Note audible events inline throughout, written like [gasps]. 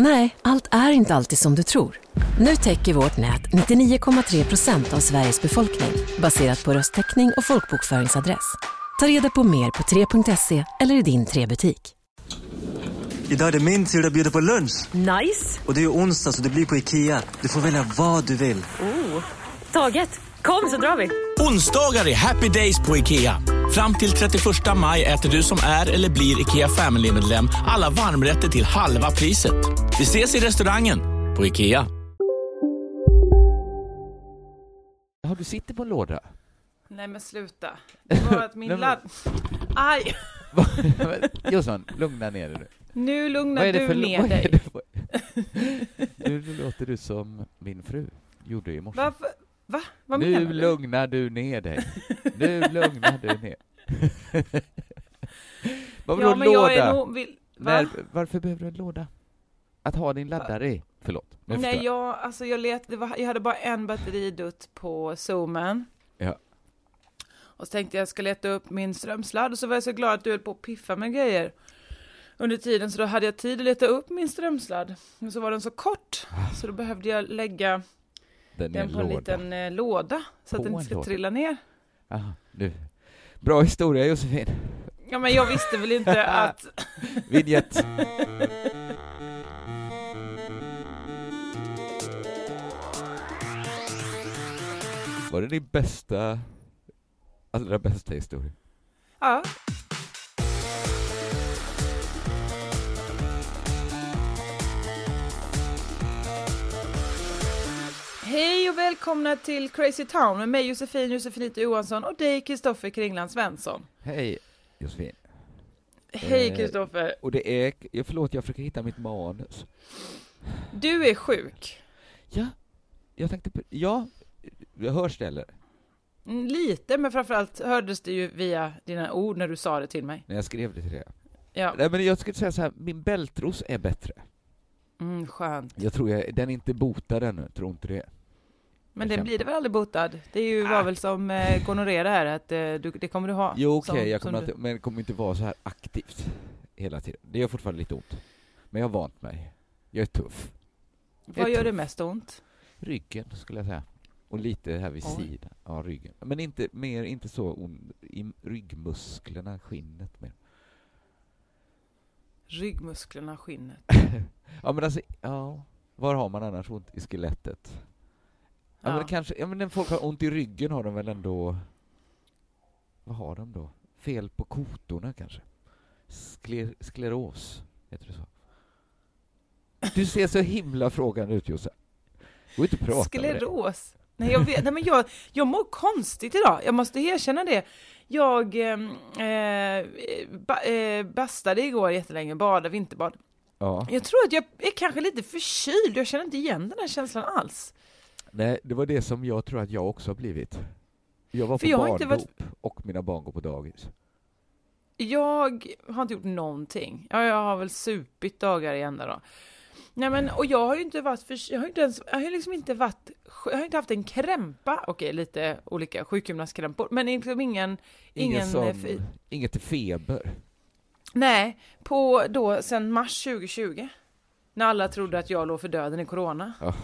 Nej, allt är inte alltid som du tror. Nu täcker vårt nät 99,3 procent av Sveriges befolkning baserat på röstteckning och folkbokföringsadress. Ta reda på mer på 3.se eller i din 3-butik. Idag är det min tur att bjuda på lunch. Nice! Och det är onsdag så det blir på Ikea. Du får välja vad du vill. Taget! Kom så drar vi! Onsdagar är happy days på IKEA. Fram till 31 maj äter du som är eller blir IKEA Family-medlem alla varmrätter till halva priset. Vi ses i restaurangen på IKEA. Ja, du sitter på en låda. Nej men sluta. Det var att min ladd... Aj! Jossan, lugna ner dig nu. Nu lugnar du ner dig. [laughs] Nu låter du som min fru gjorde i morse. Varför? Va? Vad nu menar du? lugnar du ner dig. Nu [laughs] lugnar du ner. [laughs] Vad Ja men låda? jag är nog... Vill... Va? När, varför behöver du en låda? Att ha din laddare i? Förlåt. Nu Nej, jag. alltså jag, let, var, jag hade bara en batteridutt på zoomen. Ja. Och så tänkte jag jag ska leta upp min strömsladd och så var jag så glad att du höll på att piffa med grejer under tiden så då hade jag tid att leta upp min strömsladd. Men så var den så kort så då behövde jag lägga Den den på en låda. liten eh, låda så På att den en inte ska låda? trilla ner. Aha, du. Bra historia Josefin. Ja men jag visste väl inte [laughs] att... Vinjett. Var det din bästa, allra bästa historia? Ja. Hej och välkomna till Crazy Town med mig Josefin Josefinito Johansson och dig Kristoffer Kringland Svensson. Hej Josefin. Hej Eh, Kristoffer. Och det är, jag- förlåt jag försöker hitta mitt manus. Du är sjuk. Ja, jag tänkte på, ja, jag hörs det eller? Mm, Lite, men framförallt hördes det ju via dina ord när du sa det till mig. När jag skrev det till dig. Ja, Nej men jag skulle säga så här, min bältros är bättre. mm, skönt. Jag tror jag, den är inte botad ännu, tror inte det. Men den blir det väl aldrig botad? Det är ju, var väl som eh, gonorré det här, att eh, du, det kommer du ha. Jo okej, som- jag kommer du- inte, men det kommer inte vara så här aktivt hela tiden. Det gör fortfarande lite ont. Men jag har vant mig. Jag är tuff. Jag Vad är gör det tuff. mest ont? Ryggen skulle jag säga. Och lite här vid Oj. sidan. Ja, ryggen. Men inte mer, inte så ont i ryggmusklerna, skinnet mer. Ryggmusklerna, skinnet. [laughs] Ja men alltså, ja. Var har man annars ont i skelettet? Ja, men kanske, ja men när folk har ont i ryggen har de väl ändå... Vad har de då? Fel på kotorna kanske? Skler, skleros, heter det så? Du ser så himla frågande ut Josef. Du inte prata. Skleros? Nej, jag vet, nej men jag, jag mår konstigt idag, jag måste erkänna det. Jag ehm, eh, ba, eh, bastade igår jättelänge, badade vinterbad. Ja. Jag tror att jag är kanske lite förkyld, jag känner inte igen den här känslan alls. Nej, det var det som jag tror att jag också har blivit. Jag var För på jag barndop varit- och mina barn går på dagis. Jag har inte gjort någonting. Ja, jag har väl supit dagar i ända då. Nej men, och jag har ju inte varit för, jag har inte ens, jag har liksom inte varit, jag har inte haft en krämpa, okej lite olika sjukgymnastkrämpor, men liksom ingen, Ingen ingen, sån, eh, fe- inget feber. nej, på då sen mars 2020. När alla trodde att jag låg för döden i corona. Ja.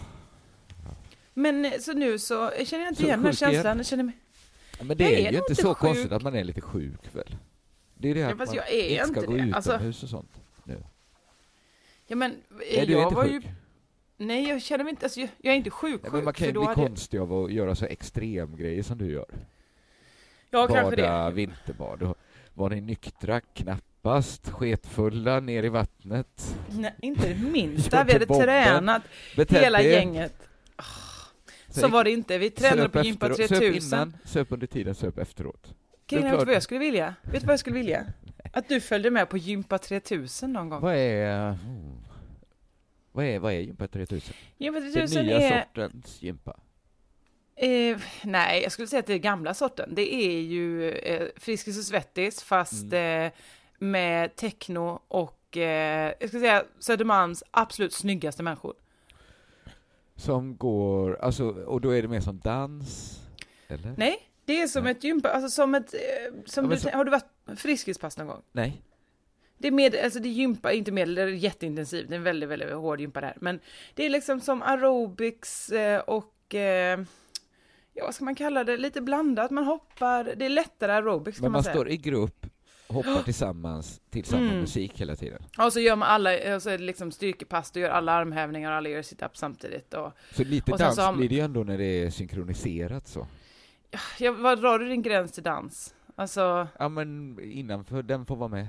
Men eh, så nu så känner jag inte Så igen den här känslan, jag känner mig, Men det Jag är, är ju inte så sjuk. konstigt att man är lite sjuk väl? Det är det Ja, att man jag är inte ska gå det. utomhus Alltså- och sånt. Nu. ja men, Är du jag inte var sjuk? ju, nej jag känner mig inte, alltså jag, jag är inte sjuk Nej, men man kan ju bli hade jag- konstig av att göra så extrem grejer som du gör. Ja, kanske det. Bada vinterbad. Var ni nyktra? Knappast. Sketfulla ner i vattnet? Nej, inte det minsta. [laughs] Vi hade bomben. tränat Betedde hela er? gänget. Ah, Så var det inte. Vi tränade på Gympa efteråt. 3000. Söp innan, söp under tiden, söp efteråt. Grejen är, vad jag skulle vilja? Vet du vad jag skulle vilja? Att du följde med på Gympa 3000 någon gång. Vad är... Oh. Vad är, vad är gympa 3000? Gympa Den 3000 nya är... sortens gympa. Eh, nej, jag skulle säga att det är gamla sorten. Det är ju eh, Friskis och Svettis fast Mm. eh, med techno och eh, jag ska säga Södermalms absolut snyggaste människor. Som går, alltså, och då är det mer som dans? Eller? Nej, det är som Nej. ett gympa, alltså som ett, eh, som Ja, men du, så- har du varit Friskispass någon gång? Nej. Det är med, alltså det är gympa, inte medel, det är jätteintensivt, det är en väldigt, väldigt hård gympa där. Men det är liksom som aerobics eh, och, eh, ja vad ska man kalla det, lite blandat, man hoppar, det är lättare aerobics kan Men man, man säga. står i grupp, hoppar [gasps] tillsammans till samma Mm. musik hela tiden. Och så gör man alla, och så är det liksom styrkepass, du gör alla armhävningar och alla gör sit-ups samtidigt. Och, Så lite Och dans så blir det ju ändå när det är synkroniserat så. ja, vad drar du din gräns till dans? Alltså, Ja men innanför, den får vara med.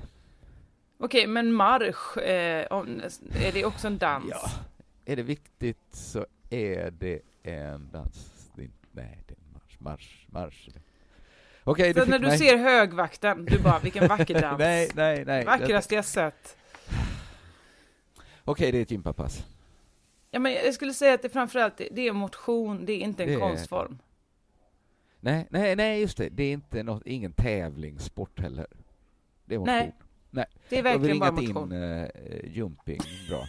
okej, men marsch, eh, om- är det också en dans? Ja. Är det viktigt så är det en dans. Nej, det är en marsch, marsch, marsch. Okej, Så fick när du mig. ser högvakten, du bara, vilken vacker [laughs] dans. nej, nej, nej. Vackraste jag sett. Okej, det är ett gympapass. Ja, men jag skulle säga att det framförallt är- det är motion, det är inte en Det är- konstform. Nej, nej, nej, just det. Det är inte något, ingen tävlingssport heller. Det är motion. Nej, Det är verkligen bara motion. in uh, jumping, bra.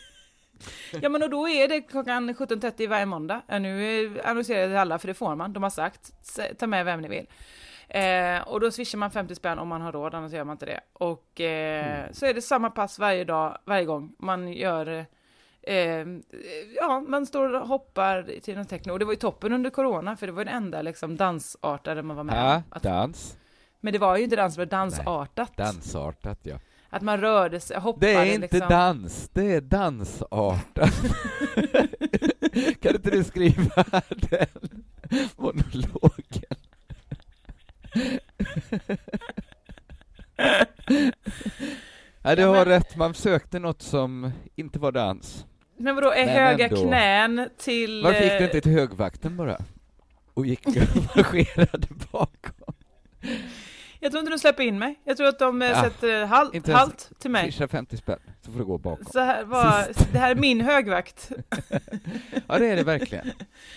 [laughs] Ja, men och då är det klockan 17.30 varje måndag. Nu eh, annonserar till alla, för det får man. De har sagt, "S- ta med vem ni vill. Eh, och då swishar man 50 spänn om man har råd, annars gör man inte det. Och eh, Mm. så är det samma pass varje dag, varje gång. Man gör, eh, ja, man står och hoppar till någon techno. Och det var ju toppen under corona, för det var den enda liksom dansartade man var med Ja. Att, dans. men det var ju inte dans, det var dansartat. Dansartat, ja. Att man rörde sig, hoppade Det är inte liksom. dans, det är dansartat. [laughs] [laughs] kan inte du skriva den monologen? [laughs] Nej, du Ja, har men- rätt, man sökte något som inte var dans. Men vadå, är Men höga ändå. knän till... Varför gick eh, du inte till högvakten bara? Och gick och [laughs] marscherade bakom? Jag tror inte de släpper in mig. Jag tror att de eh, Ja, sätter halt, inte halt till mig. Swisha 50 spänn, så får du gå bakom. Så här var, Sist. det här är min högvakt. [laughs] Ja, det är det verkligen.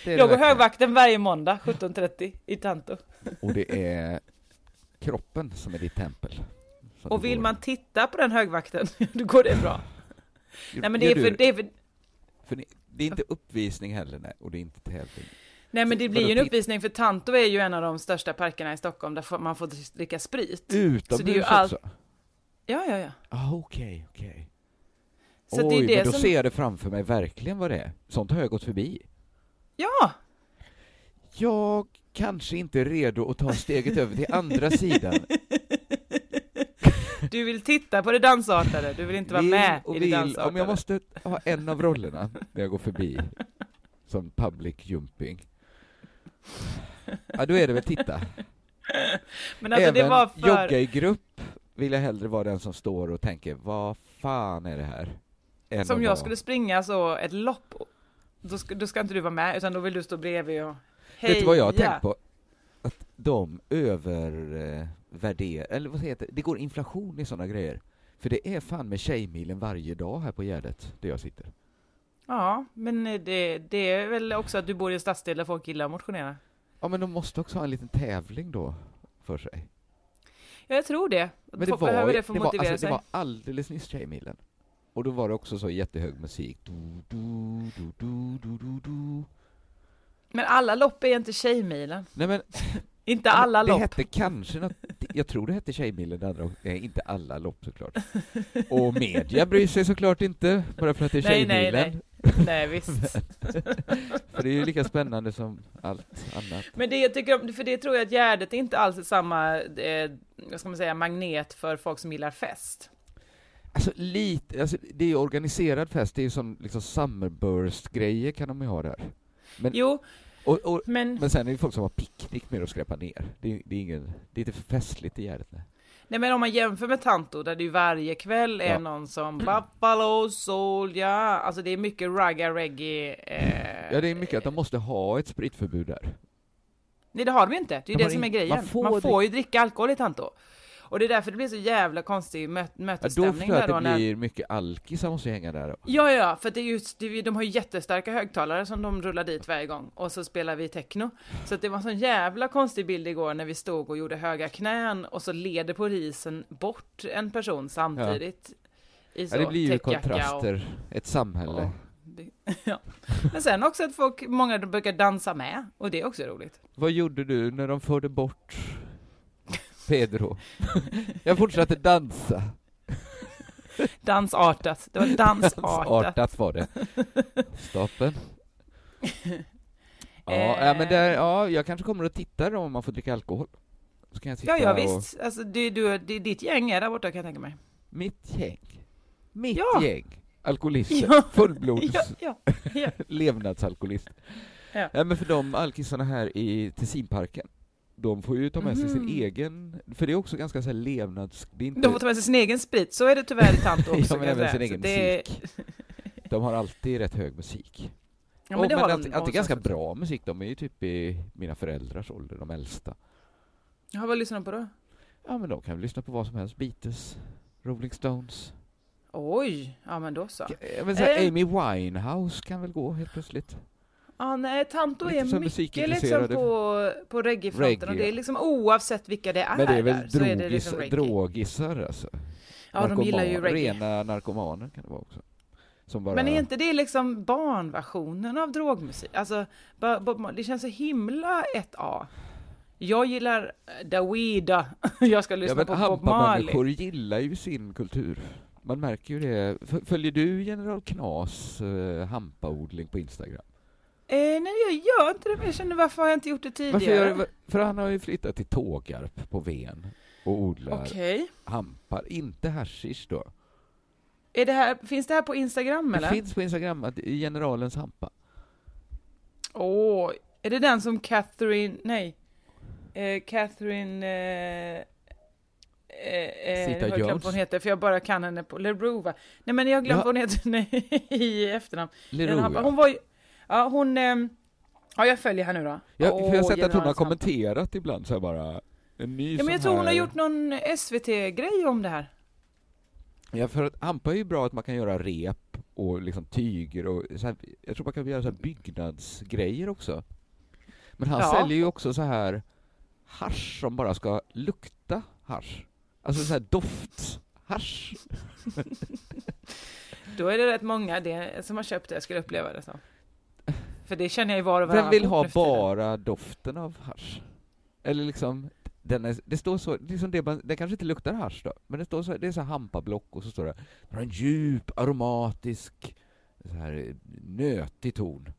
Det är det Jag går högvakten varje måndag 17.30 i Tanto. Och det är kroppen som är ditt tempel. Så Och vill går- man titta på den högvakten, [laughs] då går det bra. Nej men det är för, det är för, för det är inte uppvisning heller, nej, och det är inte tävling. Nej men det blir ju en uppvisning för Tanto är ju en av de största parkerna i Stockholm där man får dricka sprit. Utomhus Så det är ju också? Ja, ja, ja. Ah, okej, okej. Så Oj, det men då som, ser jag det framför mig verkligen vad det är. Sånt har jag gått förbi. ja, Jag kanske inte är redo att ta steget över till andra [laughs] sidan. du vill titta på det dansartade, du vill inte vara Vill med i det vill, dansartade. om jag måste ha en av rollerna när jag går förbi, som public jumping, ja då är det väl titta. [laughs] Men alltså Även det var för... jogga i grupp vill jag hellre vara den som står och tänker, vad fan är det här? Än Som jag skulle springa så ett lopp, då ska, då ska inte du vara med, utan då vill du stå bredvid och heja. Vet du vad jag har tänkt på? Att de övervärderar, eller vad heter det, det går inflation i sådana grejer. För det är fan med Tjejmilen varje dag här på Gärdet, där jag sitter. Ja, men det, det är väl också att du bor i en stadsdel där folk gillar att motionera. Ja men de måste också ha en liten tävling då, för sig. Ja, jag tror det. Men det folk var, behöver det för att det, var, alltså, sig. det var alldeles nyss Tjejmilen. Och då var det också så jättehög musik. Du, du, du, du, du, du, du. Men alla lopp är inte Tjejmilen. Nej men, [laughs] Inte alla det lopp. hette kanske något, jag tror det hette Tjejmilen, det andra, nej, inte alla lopp såklart. Och media bryr sig såklart inte, bara för att det är [laughs] Nej, nej, Tjejmilen. [laughs] Nej, visst. [laughs] För det är ju lika spännande som allt annat. Men det jag tycker om, för det tror jag att Gärdet är inte alls är samma, eh, vad ska man säga, magnet för folk som gillar fest. Alltså lite, alltså, det är ju organiserad fest, det är ju som liksom summerburst-grejer kan de ju ha där. Men, Jo, och, och, men, men sen är det ju folk som har picknick med att skräpa ner. Det är, det är, ingen, det är inte festligt i Gärdet. nej. Nej men om man jämför med Tanto, där det ju varje kväll är Ja. någon som Buffalo Soul, ja, alltså det är mycket ragga reggae. Eh, Ja, det är mycket att de måste ha ett spritförbud där. Nej det har de ju inte, det är ju De det som är grejen. man Man får får, ju dricka alkohol i Tanto. Och det är därför det blir så jävla konstig mö Ja, då mötesstämning förstår jag där att då. det När... blir mycket alkisar måste hänga där då. Ja, ja, för det är just, det de har ju jättestarka högtalare som de rullar dit varje gång och så spelar vi techno. Så det var en sån jävla konstig bild igår när vi stod och gjorde höga knän och så leder polisen bort en person samtidigt. I så Ja, det blir ju kontraster, ett samhälle. Och, [laughs] ja. Men sen också att folk, många brukar dansa med och det är också roligt. Vad gjorde du när de förde bort Pedro? jag fortsatte dansa. Dansartat, det var dansartat. Artat var det. Stapeln. Ja, Eh. ja, men där, ja, jag kanske kommer att titta då om man får dricka alkohol. Så kan jag sitta Ja, ja och... visst. Alltså, det, du, det, ditt gäng är där borta kan jag tänka mig. Mitt gäng. Mitt Ja. gäng. Alkoholister. Ja. [laughs] Fullblods Ja, ja, [laughs] levnadsalkoholister. Ja. men för de alkisarna här i Tessinparken, de får ju ta med sig sin Mhm. egen, för det är också ganska så här levnads... Inte, De får ta med sig sin egen sprit, så är det tyvärr i Tanto [laughs] också. ja, men även sin Så egen det- musik. [laughs] De har alltid rätt hög musik. Ja, men det men det är ganska bra musik, de är ju typ i mina föräldrars ålder, de äldsta. Ja, vad lyssnar de på då? Ja men de kan väl lyssna på vad som helst, Beatles, Rolling Stones. Oj, ja men då så. Jag vill säga, Eh. Amy Winehouse kan väl gå helt plötsligt. Ja, nej, Tanto är mycket liksom på, på reggae-fronten och det är liksom oavsett vilka det är Men det är väl där, är det drogis, liksom reggae. drogisar alltså. Ja, de gillar ju Narkoman- reggae. Rena narkomaner kan det vara också. Bara... Men är inte det liksom barnversionen av drogmusik? Alltså, det känns så himla 1A. Jag gillar eh, Dawida, [laughs] jag ska ja, lyssna men på Bob Marley. människor gillar ju sin kultur. Man märker ju det. Följer du General Knas uh, hampaodling på Instagram? Eh, nej, jag gör inte det, men jag känner varför har jag inte gjort det tidigare? Varför gör, för han har ju flyttat till Tågarp på Ven och odlar Okej. hampar, inte hashish då. Är det här, finns det här på Instagram Det eller? finns på Instagram, att generalens hampa. Åh, är det den som Catherine, nej, eh, Catherine, eh, eh, eh, Zeta jag har glömt Jones. vad hon heter, för jag bara kan henne på, LeRoux va? Nej men jag har glömt Ja. vad hon heter [laughs] nej, i efternamn. Leroux. Hon var ju, ja hon, ehm, ja jag följer här nu då. Ja, för jag har sett att hon har kommenterat ibland så här bara, en ny Ja men jag tror hon har här- gjort någon SVT-grej om det här. Ja, för att hampa är ju bra att man kan göra rep och liksom tyger och så här, jag tror man kan göra så här byggnadsgrejer också. Men han Ja. säljer ju också så här hasch som bara ska lukta hasch. Alltså så här doft-hasch. [laughs] Då är det rätt många det, som har köpt det, jag skulle uppleva det så. För det känner jag i var och Vem vill ha bara doften av hasch? Eller liksom, den är, det står så, liksom det, det kanske inte luktar hasch då, men det står så, det är så hampablock och så står det, det har en djup, aromatisk, så här nötig ton.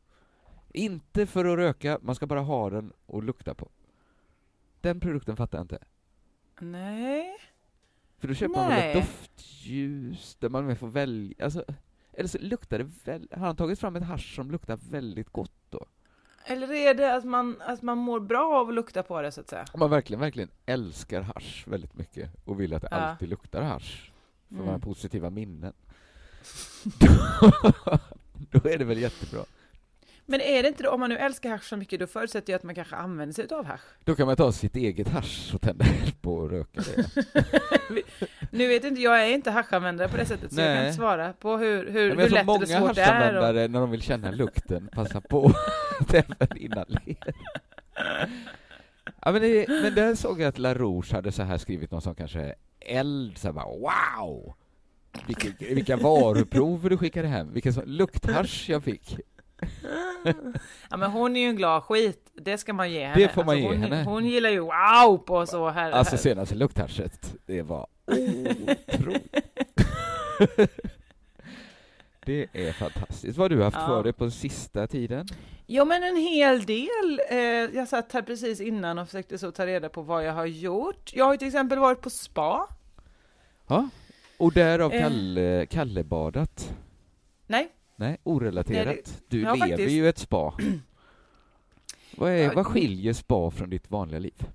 Inte för att röka, man ska bara ha den och lukta på. Den produkten fattar jag inte. Nej. För då köper man väl ett Nej. doftljus där man får välja, alltså, eller så luktar det väl, har han tagit fram ett hasch som luktar väldigt gott då? Eller är det att man, att man mår bra av att lukta på det så att säga? Om man verkligen, verkligen älskar hasch väldigt mycket och vill att det Ja. alltid luktar hasch, för man har Mm. positiva minnen, då, [laughs] [laughs] då är det väl jättebra. Men är det inte det, om man nu älskar hasch så mycket, då förutsätter jag att man kanske använder sig av hasch. Då kan man ta sitt eget hasch och tända eld på och röka det. [laughs] Nu vet inte, jag är inte haschanvändare på det sättet, så jag kan Nej. inte svara på hur, hur, Ja, hur lätt eller många svårt det är. Och... haschanvändare, när de vill känna lukten, passa på att även inhalera. Ja, men, det, men där såg jag att La Rouge hade så här skrivit någon som kanske eld, så här bara wow! Vilka, vilka varuprover du skickade hem, vilken lukthasch jag fick. [laughs] Ja men hon är ju en glad skit, det ska man ge henne. Det får man ge hon, henne. Hon gillar ju wow på så här. Alltså här. senaste lukthaschet, det var otroligt. [laughs] Det är fantastiskt. Vad har du haft Ja. för dig på sista tiden? Ja men en hel del. Eh, jag satt här precis innan och försökte så ta reda på vad jag har gjort. Jag har ju till exempel varit på spa. Ja, och därav Eh. Kalle, Kallebadat. Nej, Nej, orelaterat. Nej, Du ja, lever faktiskt. ju ett spa. [clears throat] vad, är, Ja, vad skiljer spa från ditt vanliga liv?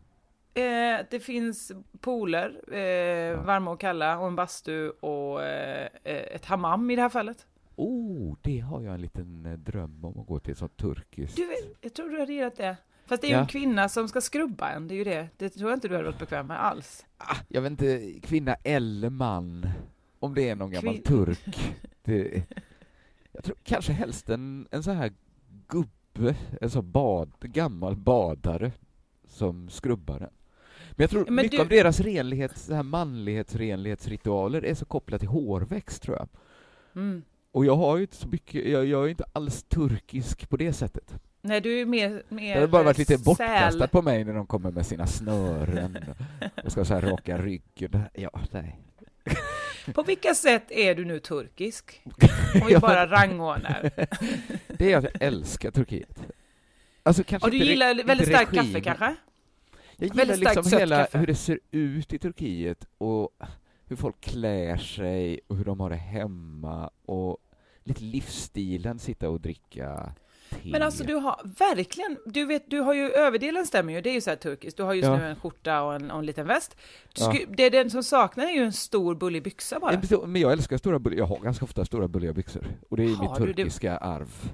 eh, det finns pooler, eh, varma och kalla, och en bastu och eh, eh, ett hammam i det här fallet. Oh, det har jag en liten eh, dröm om att gå till, som turkiskt. Du, jag tror du har redat det. Fast det är ju Ja. en kvinna som ska skrubba en, det är ju det. Det tror jag inte du hade varit bekväm med alls. Ah, jag vet inte, kvinna eller man, om det är någon gammal Kvin- turk. [laughs] Det, jag tror kanske helst en, en sån här gubbe, en sån bad, gammal badare som skrubbar den. Men jag tror Men mycket du- av deras renlighets, så här manlighetsrenlighetsritualer är så kopplat till hårväxt tror jag. Mm. Och jag har ju inte så mycket, jag, jag är inte alls turkisk på det sättet. Nej, du är mer... mer Det har bara varit lite bortkastat på mig när de kommer med sina snören [laughs] och ska så här raka ryggen. Ja, nej. På vilka sätt är du nu turkisk? [laughs] Om vi bara rangordnar. Det är att jag älskar Turkiet. Alltså kanske Och du gillar väldigt starkt kaffe kanske? Jag gillar väldigt liksom hela kaffe. hur det ser ut i Turkiet och hur folk klär sig och hur de har det hemma och lite livsstilen, sitta och dricka te. Men alltså du har verkligen, du vet, du har ju överdelen stämmer ju, det är ju så här turkiskt. Du har just Ja. nu en skjorta och en, och en liten väst. Ja. Det den som saknar är ju en stor bullig byxa bara. Men jag älskar stora bulliga, jag har ganska ofta stora bulliga byxor. Och det är Har mitt du det? turkiska arv.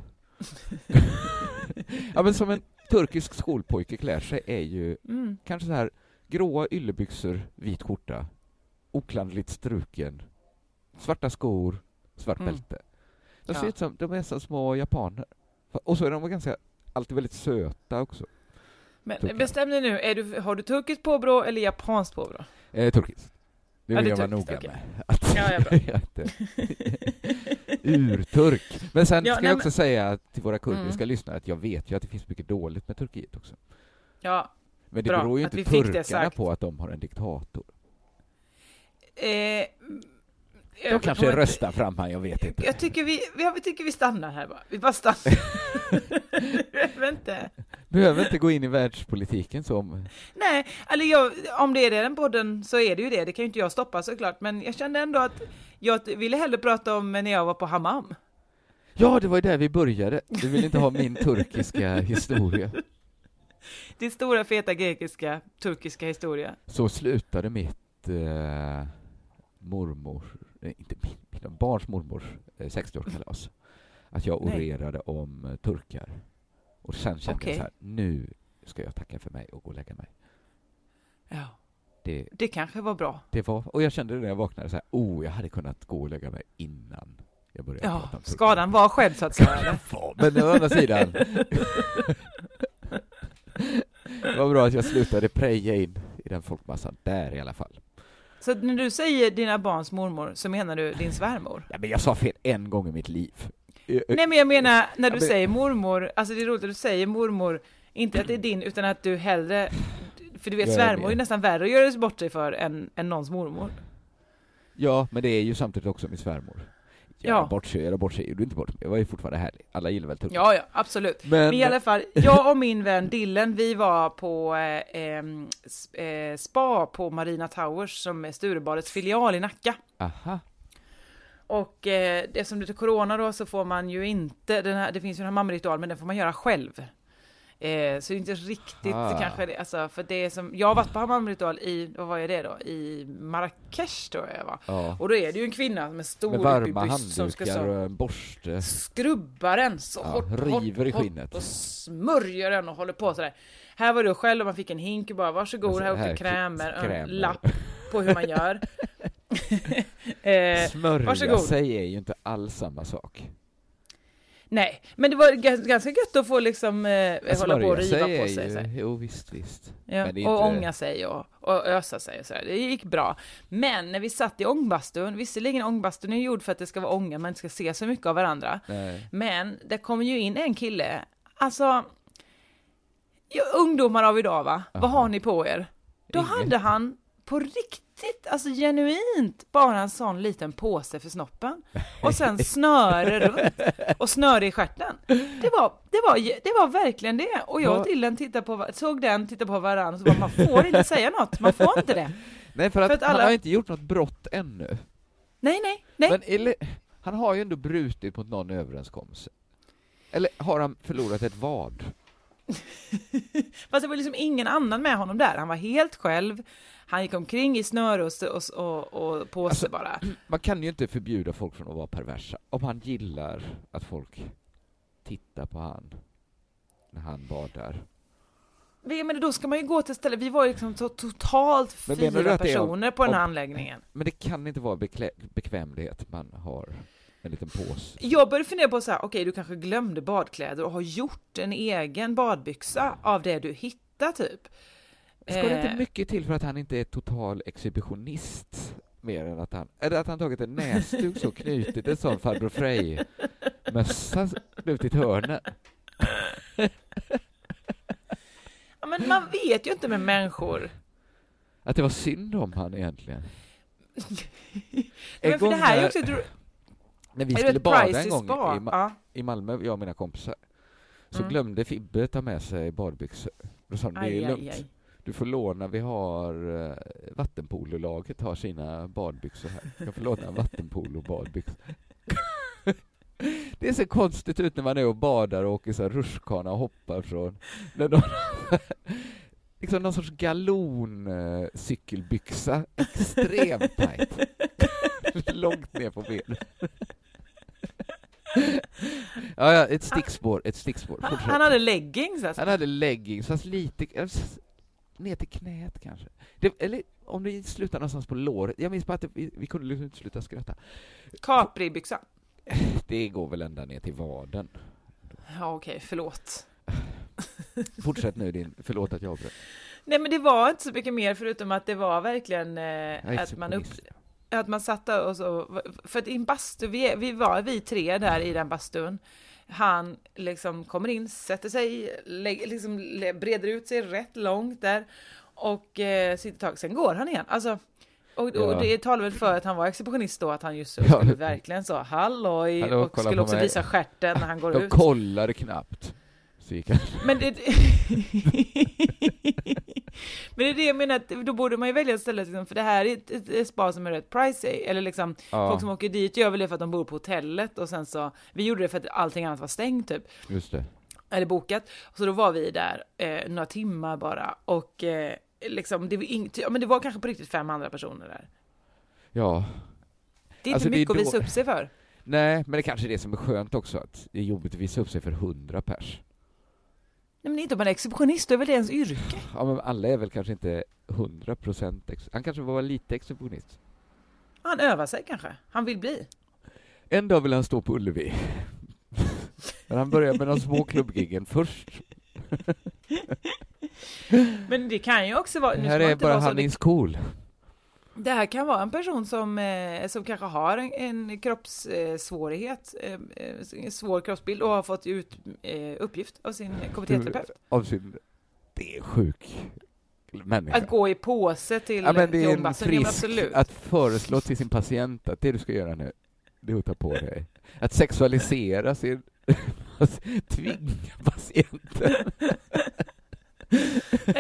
[laughs] ja men som en turkisk skolpojke klär sig är ju Mm. kanske så här gråa yllebyxor, vit skjorta, oklanderligt struken, svarta skor, svart Mm. bälte. De Ja. ser ut som, de är som små japaner. Och så är de ganska, alltid väldigt söta också. Men Turkisk. bestäm dig nu, är du, har du turkiskt påbrå eller japanskt påbrå? Eh, turkiskt. Det Ja, vill det är jag vara noga okej. med. [laughs] Att, Ja, ja, [laughs] [laughs] urturk. Men sen Ja, ska nej, jag också men- säga till våra kurdiska Mm. lyssnare att jag vet ju att det finns mycket dåligt med Turkiet också. Ja, Men det Bra, beror ju inte det turkarna på att de har en diktator. eh, De jag kanske röstar fram han, jag vet inte. Jag tycker vi, jag tycker vi stannar här bara. Vi bara stannar. [laughs] vet inte. Behöver inte gå in i världspolitiken som... Nej, eller jag, om det är det den podden så är det ju det. Det kan ju inte jag stoppa såklart. Men jag kände ändå att jag ville hellre prata om när jag var på hammam. Ja, det var ju där vi började. Du vill inte ha min turkiska historia. Din stora feta grekiska, turkiska historia. Så slutade mitt eh, mormor, inte min, mina barns mormors eh, 60-årskalas. Att jag Nej. orerade om eh, turkar. Och sen kände Okej. jag så här, nu ska jag tacka för mig och gå och lägga mig. Ja, Det, det kanske var bra. det var, och jag kände det när jag vaknade så här, oh, jag hade kunnat gå och lägga mig innan jag började Ja, prata om turkar. skadan var skedd så att säga. Men å andra sidan. [laughs] det var bra att jag slutade preja in i den folkmassan där i alla fall. Så när du säger dina barns mormor så menar du din svärmor? Ja, men jag sa fel en gång i mitt liv. Nej men jag menar när du Ja, men- säger mormor, alltså det är roligt att du säger mormor, inte att det är din utan att du hellre, för du vet Jag är svärmor är med. nästan värre att göra bort sig för än, än någons mormor. Ja, men det är ju samtidigt också min svärmor. Ja. Ja. Bort sig, bort sig, gjorde inte bort mig. Jag var ju fortfarande härlig. Alla gillar väl turkar. Ja, ja, absolut. Men, Men i alla fall, jag och min vän Dillen, vi var på eh, eh, spa på Marina Towers som är Sturebadets filial i Nacka. aha. Och eh, eftersom det är corona då så får man ju inte, den här, det finns ju den här mammaritual men den får man göra själv. Eh, så det är inte riktigt Ah. kanske, det, alltså för det som, jag har varit på mammaritual i, vad var det då, i Marrakesh tror jag va. Ja. Och då är det ju en kvinna med stor Med i varma byst som ska handdukar så och en borste. skrubba den så Ja, hårt, river i hårt, skinnet. hårt och smörjer den och håller på sådär. Här var du själv och man fick en hink och bara varsågod, Alltså, här här, krämer, en lapp på hur man gör. [laughs] [laughs] eh, Smörja varsågod. sig är ju inte alls samma sak. Nej, men det var gans- ganska gött att få liksom eh, hålla på och riva på sig. ju. Jo, visst, visst. Ja, och inte- ånga sig och, och ösa sig och sådär. Det gick bra. Men när vi satt i ångbastun, visserligen ångbastun är gjord för att det ska vara ånga, man inte ska se så mycket av varandra. Nej. Men det kommer ju in en kille, alltså, ungdomar av idag va, vad Aha. har ni på er? Då Inget. hade han på riktigt, alltså genuint, bara en sån liten påse för snoppen. Och sen [laughs] snöre runt. Och snöre i stjärten. Det var, det var, det var verkligen det. Och jag och Dillen tittade på, såg den, tittade på varandra och så bara, man får inte [laughs] säga något, man får inte det. Nej, för att, För att alla- han har inte gjort något brott ännu. Nej, nej, nej. Men eller, han har ju ändå brutit mot någon överenskommelse. Eller har han förlorat ett vad? [laughs] Fast det var liksom ingen annan med honom där. Han var helt själv. Han gick omkring i snöre och, och, och, och påse Alltså- bara. [clears throat] Man kan ju inte förbjuda folk från att vara perversa. Om han gillar att folk tittar på han när han badar. Men då ska man ju gå till stället, vi var liksom totalt fyra det är personer på den här om- anläggningen. Men det kan inte vara bekvämlighet man har en liten påse. Jag började fundera på så här, okej du kanske glömde badkläder och har gjort en egen badbyxa av det du hittar typ. Ska det inte Eh, mycket till för att han inte är total exhibitionist? Mer än att han, eller att han tagit en näsduk så knutit en sån farbror Frej-mössa knutit hörnen. Ja, men man vet ju inte med människor. Att det var synd om han egentligen. Men för det här är ju också ett, När vi skulle bada en i gång i, Ma- Ja. i Malmö, jag och mina kompisar, så Mm. glömde Fibbe ta med sig badbyxor. Då sa de, det Aj, är aj, lugnt. aj. Du får låna, vi har uh, Vattenpololaget har sina badbyxor här. Jag får låna en vattenpolo-badbyxor. [laughs] Det ser konstigt ut när man är och badar och åker så rutschkana och hoppar från... När de, [laughs] liksom någon sorts galon-cykelbyxa, extremt tajt. [laughs] Långt ner på benen. Ja, ja, ett stickspår, ett stickspår. Han, han hade leggings alltså. Han hade leggings, fast lite, eh, ner till knät kanske. Det, eller om det slutar någonstans på låret. Jag minns bara att vi, vi kunde liksom inte sluta skratta. Capri-byxa. [laughs] Det går väl ända ner till vaden. Ja okej, förlåt. [laughs] Fortsätt nu din, förlåt att jag avbröt. Nej men det var inte så mycket mer förutom att det var verkligen eh, att man upp, att man satt där och så, för att i en bastu, vi, vi var vi tre där i den bastun. Han liksom kommer in, sätter sig, liksom breder ut sig rätt långt där och eh, sitter ett tag, sen går han igen. Alltså, och, Ja. och det talar väl för att han var exhibitionist då, att han just så Ja. skulle verkligen så halloj Hallå, och skulle också mig. visa stjärten när han går De ut. kollade knappt. Men det... [laughs] Men det är det jag menar, att då borde man ju välja istället, liksom, för det här är ett, ett, ett spa som är rätt pricey, eller liksom, Ja, folk som åker dit gör väl det för att de bor på hotellet och sen så, vi gjorde det för att allting annat var stängt typ, just det. eller bokat, så då var vi där eh, några timmar bara och eh, liksom, det var, ing- ja, men det var kanske på riktigt fem andra personer där. Ja. Det är Alltså, inte det är mycket att då- visa upp sig för. Nej, men det kanske är det som är skönt också, att det är jobbigt att visa upp sig för hundra pers. Nej, men inte om man är exhibitionist, då är väl det ens yrke? Ja, men alla är väl kanske inte hundra procent ex- Han kanske var lite exhibitionist. Han övar sig kanske, han vill bli. En dag vill han stå på Ullevi. [laughs] Men han börjar med de små klubbgiggen först. [laughs] Men det kan ju också vara, Det nu här är bara så, han is cool. Det här kan vara en person som, eh, som kanske har en, en kroppssvårighet, eh, eh, en svår kroppsbild och har fått ut eh, uppgift av sin KBT-terapeut. Av sin... Det är sjuk människa. Att gå i påse till, ja, men det är en frisk att föreslå till sin patient att det du ska göra nu, det är att ta på dig. Att sexualisera sin... [laughs] tvinga patienten.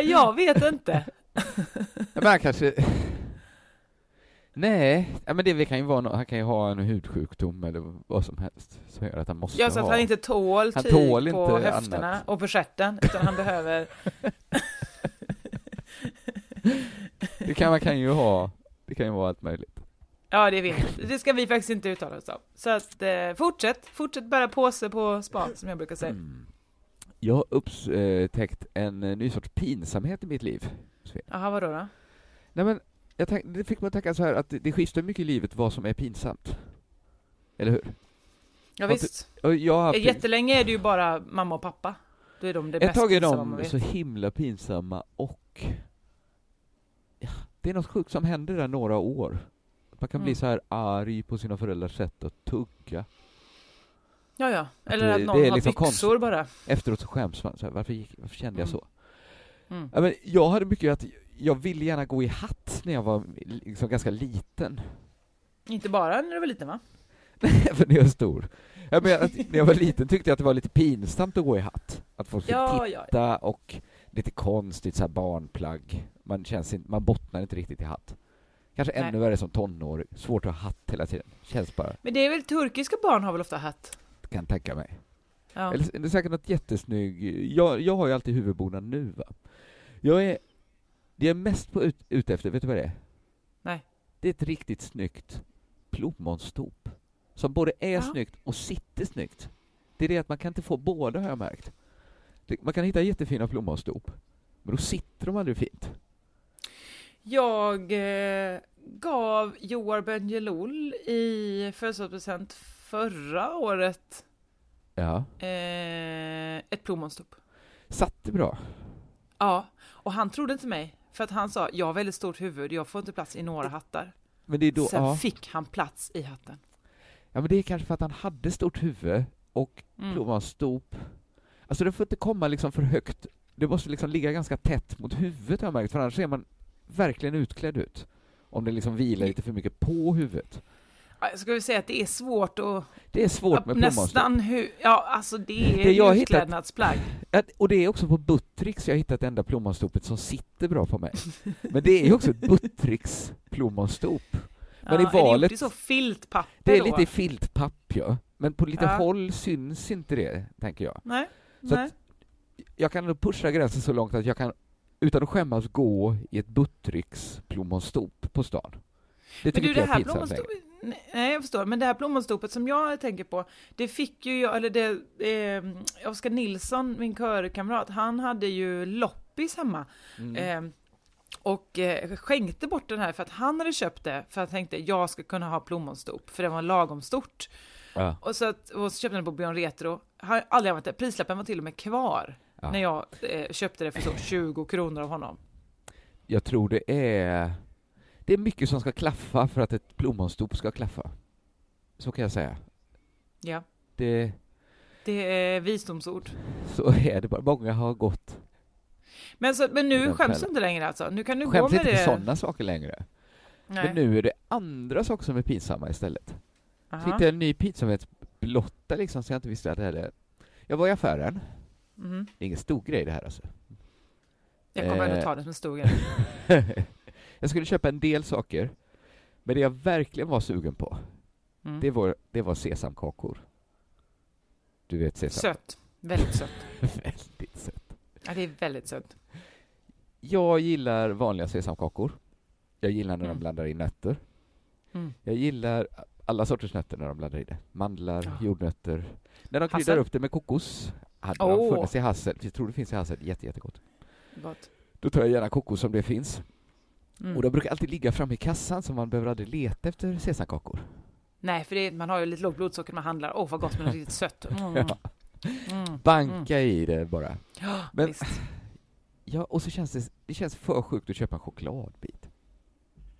Jag vet inte. Men han kanske... Nej, ja, men det kan ju vara nå- han kan ju ha en hudsjukdom eller vad som helst som gör att han måste Jag sa att ha... han inte tål Han tyg tål på höfterna annat. och på stjärten, utan han behöver... [laughs] Det kan man kan ju ha, det kan ju vara allt möjligt. Ja, det vet. Det ska vi faktiskt inte uttala oss om. Så att eh, fortsätt, fortsätt bära påse på spa, som jag brukar säga. Mm. Jag har upptäckt en eh, ny sorts pinsamhet i mitt liv. Jaha, vadå då? Nej men, jag det fick att tänka så här att det, det skiftar mycket i livet vad som är pinsamt. Eller hur? Ja, visst. Jag har haft Jättelänge är det ju bara mamma och pappa. Då är de det Ett tag är de vet. så himla pinsamma och ja, det är något sjukt som händer där några år. Man kan bli Mm. så här arg på sina föräldrars sätt att tugga. Ja, ja. Eller det- att det någon är har liksom byxor bara. Efteråt så skäms man. Så här, varför, gick, varför kände jag Mm. så? Mm. Ja, men jag hade mycket att jag ville gärna gå i hatt när jag var liksom ganska liten. Inte bara när du var liten va? [laughs] För när jag är stor. Jag menar, när jag var liten tyckte jag att det var lite pinsamt att gå i hatt. Att folk skulle Ja, ja. titta och lite konstigt så här barnplagg. Man, känns inte, man bottnar inte riktigt i hatt. Kanske Nej. ännu värre som tonåring. Svårt att ha hatt hela tiden. Känns bara, Men det är väl turkiska barn har väl ofta hatt? kan tänka mig. Ja. Eller det är säkert något jättesnygg. Jag, jag har ju alltid huvudbonad nu va. Jag är, det jag är mest på ut, ute efter, vet du vad det är? Nej. Det är ett riktigt snyggt plommonstop. Som både är Ja. snyggt och sitter snyggt. Det är det att man kan inte få båda har jag märkt. Det, man kan hitta jättefina plommonstop. Men då sitter de aldrig fint. Jag eh, gav Joar Bendjelloul i födelsedagspresent förra året Ja. eh, ett plommonstop. Satt det bra? Ja, och han trodde inte mig. För att han sa, jag har väldigt stort huvud, jag får inte plats i några hattar. Men det är då, Sen ja. fick han plats i hatten. ja, men det är kanske för att han hade stort huvud och Mm. plommonstop. Alltså det får inte komma liksom för högt. Det måste liksom ligga ganska tätt mot huvudet har jag märkt, för annars ser man verkligen utklädd ut. Om det liksom vilar lite för mycket på huvudet. Jag skulle säga att det är svårt att... Det är svårt med nästan hur... Ja, alltså det är Det jag hittat- utklädnadsplagg. Ja, och det är också på Buttricks jag hittat det enda plommonstopet som sitter bra på mig. Men det är ju också ett [laughs] Buttricks plommonstop. Men i ja, Är det valet- gjort i så filtpapper Det är då? lite i filtpapp, ja. Men på lite Ja. håll syns inte det, tänker jag. Nej, Så nej. jag kan nog pusha gränsen så långt att jag kan utan att skämmas gå i ett Buttricks plommonstop på stan. Det Men tycker du, inte det jag är här pinsamt plommonstopet... Nej, jag förstår. Men det här plommonstopet som jag tänker på, det fick ju jag, eller det... Eh, Oskar Nilsson, min körkamrat, han hade ju loppis hemma. Mm. Eh, och eh, skänkte bort den här för att han hade köpt det för att han tänkte jag ska kunna ha plommonstop för det var lagom stort. Ja, Och så, att, och så köpte det på Björn Retro. Har aldrig använt det. Prislappen var till och med kvar Ja. när jag eh, köpte det för så 20 kronor av honom. jag tror det är... Det är mycket som ska klaffa för att ett plommonstop ska klaffa. Så kan jag säga. Ja, Det, det är visdomsord. så är det bara. Många har gått... Men, så, men nu skäms du inte längre alltså? Nu kan du gå Skäms med inte det? för sådana saker längre. Nej. Men nu är det andra saker som är pinsamma istället. Så Aha. hittade jag en ny pinsamhetsblotta liksom, så jag inte visste att det hade... Jag var i affären. Mhm. Det är ingen stor grej det här alltså. Jag kommer ändå Eh. ta det som en stor grej. [laughs] jag skulle köpa en del saker, men det jag verkligen var sugen på, Mm. det var, det var sesamkakor. Du vet sesam... Sött. Väldigt sött. [laughs] Väldigt sött. Ja, det är väldigt sött. Jag gillar vanliga sesamkakor. Jag gillar när de Mm. blandar in nötter. Mm. Jag gillar alla sorters nötter när de blandar i det. Mandlar, Ja. jordnötter. När de kryddar upp det med kokos. Hade de Åh. funnits i hassel, jag tror det finns i hassel, jätte, jättegott. Gott. Då tar jag gärna kokos om det finns. Mm. Och de brukar alltid ligga framme i kassan så man behöver aldrig leta efter sesamkakor. Nej, för det man har ju lite lågt blodsocker när man handlar. Åh, vad gott med något riktigt sött. [laughs] Mm. Ja. Mm. Banka i det bara. Ja, Men- visst. Ja, och så känns det, det känns för sjukt att köpa en chokladbit.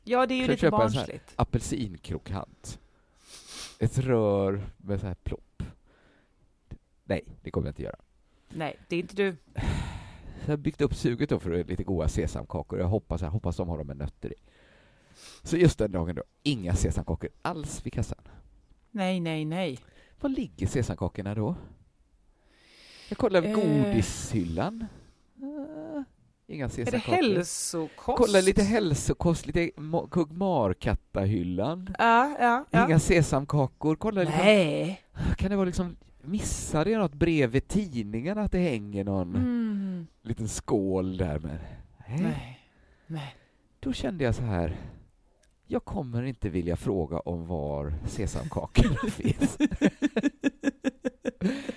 Ja, det är ju Ska lite köpa en barnsligt. Apelsinkrokant. Ett rör med så här plopp. Nej, det kommer jag inte göra. Nej, det är inte du. [sighs] Så jag har byggt upp suget då för lite goda sesamkakor. Jag hoppas, jag hoppas de har dem med nötter i. Så just den dagen då, inga sesamkakor alls vid kassan. Nej, nej, nej. Var ligger sesamkakorna då? Jag kollar Eh. godishyllan. Ah, inga Är det sesamkakor. hälsokost? Kolla lite hälsokost, lite Kugmarkattahyllan. Ja, ja, ja. Inga sesamkakor. Kolla liksom, Nej. kan det vara liksom Missade jag något bredvid tidningen att det hänger någon Mm. liten skål där med? Nej. Nej. Nej. Då kände jag så här. Jag kommer inte vilja fråga om var sesamkakorna [laughs] finns.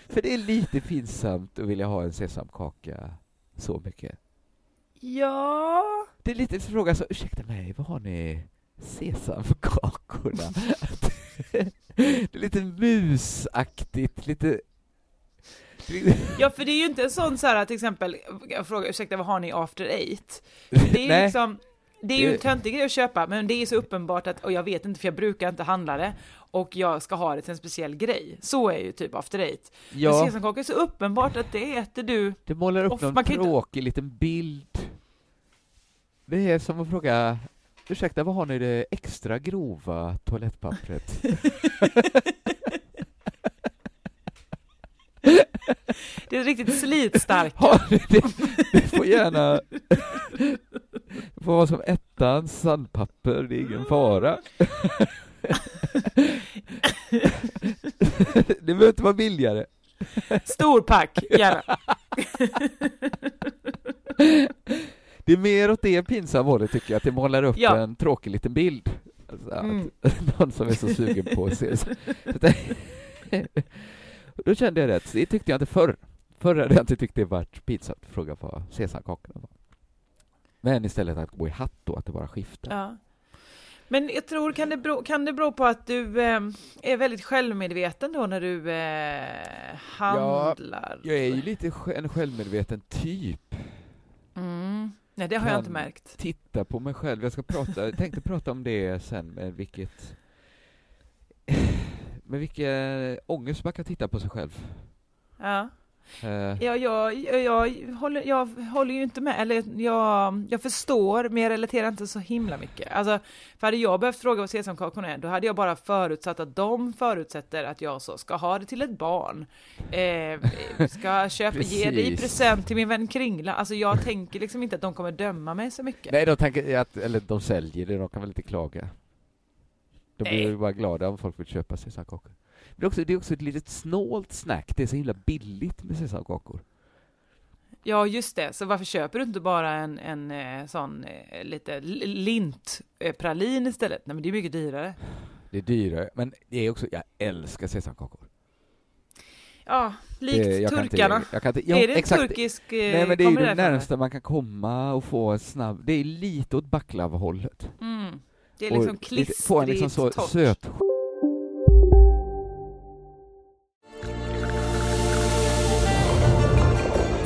För det är lite pinsamt att vilja ha en sesamkaka så mycket. Ja. Det är lite fråga så, ursäkta mig, vad har ni sesamkakorna? Det är lite musaktigt, lite... Ja, för det är ju inte en sån så här till exempel, jag frågar ursäkta vad har ni after eight? Det är ju liksom, det är ju en töntig grej att köpa, men det är så uppenbart att, och jag vet inte för jag brukar inte handla det, och jag ska ha det till en speciell grej. Så är ju typ after eight. Men Ja, sesamkakor är så uppenbart att det äter du. det målar upp någon kan inte- tråkig liten bild. Det är som att fråga, ursäkta, vad har ni det extra grova toalettpappret? Det är riktigt slitstarkt. Ni det? Det får gärna... Vara som ettans sandpapper, det är ingen fara. Det behöver inte vara billigare. Stor pack, gärna. [laughs] Det är mer åt det pinsamma hållet tycker jag, att det målar upp Ja. en tråkig liten bild. Alltså, Mm. [laughs] Någon som är så sugen på att se. Så [laughs] Då kände jag rätt, det tyckte jag inte förr. Förr hade jag inte tyckt det varit pinsamt att fråga vad sesamkakorna var. Men istället att gå i hatt då, att det bara skiftar. Ja. Men jag tror, kan det bero, kan det bero på att du eh, är väldigt självmedveten då när du eh, handlar? Jag är ju lite en självmedveten typ. Mm. Nej, det har jag inte märkt. Titta på mig själv. Jag ska prata, jag tänkte prata om det sen med vilket med vilken ångest man kan titta på sig själv. Ja. Eh, Ja, jag, jag, jag, håller, jag håller ju inte med, eller jag, jag förstår, men jag relaterar inte så himla mycket. Alltså, för hade jag behövt fråga vad sesamkakorna är, då hade jag bara förutsatt att de förutsätter att jag så ska ha det till ett barn. Eh, ska [laughs] köpa, ge det i present till min vän Kringla. Alltså jag tänker liksom inte att de kommer döma mig så mycket. Nej, de tänker att, eller de säljer det, de kan väl inte klaga. De blir Nej. ju bara glada om folk vill köpa sesamkakor. Det är, också, det är också ett litet snålt snack, det är så himla billigt med sesamkakor. Ja, just det. Så varför köper du inte bara en, en eh, sån eh, lite lintpralin istället? Nej, men det är mycket dyrare. Det är dyrare, men det är också, jag älskar sesamkakor. Ja, likt inte- turkarna. kan inte- ja, är det exakt. turkisk... eh, Nej men det är ju det närmsta man kan komma och få en snabb, det är lite åt baklava-hållet. Mm. Det är liksom Få en klistrigt, liksom så torrt. söt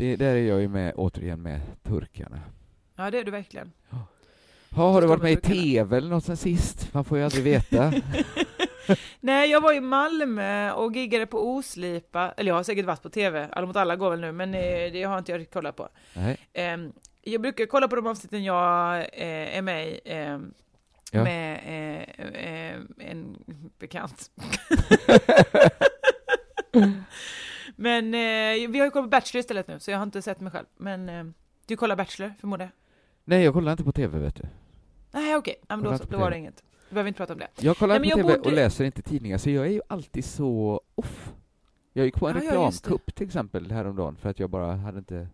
Det, där är jag ju med, återigen med turkarna. ja, det är du verkligen. Ha, har du varit med i turkarna. TV eller något sen sist? Man får ju aldrig veta. [laughs] Nej, jag var i Malmö och giggade på Oslipa, eller jag har säkert varit på TV, Alla mot alla går väl nu, men eh, det har inte jag riktigt kollat på. Ehm, jag brukar kolla på de avsnitten jag eh, är med i, ehm, Ja. med eh, en bekant. [laughs] [laughs] men eh, vi har ju kollat på Bachelor istället nu, så jag har inte sett mig själv. Men eh, du kollar Bachelor, förmodar jag? Nej, jag kollar inte på TV vet du. Nej, okej, ja, men då, så, då var det inget. Vi behöver inte prata om det. Jag kollar Nej, inte på TV borde- och läser inte tidningar, så jag är ju alltid så off. Jag gick på en Ja, ja, det. reklamkupp till exempel häromdagen för att jag bara hade inte... Det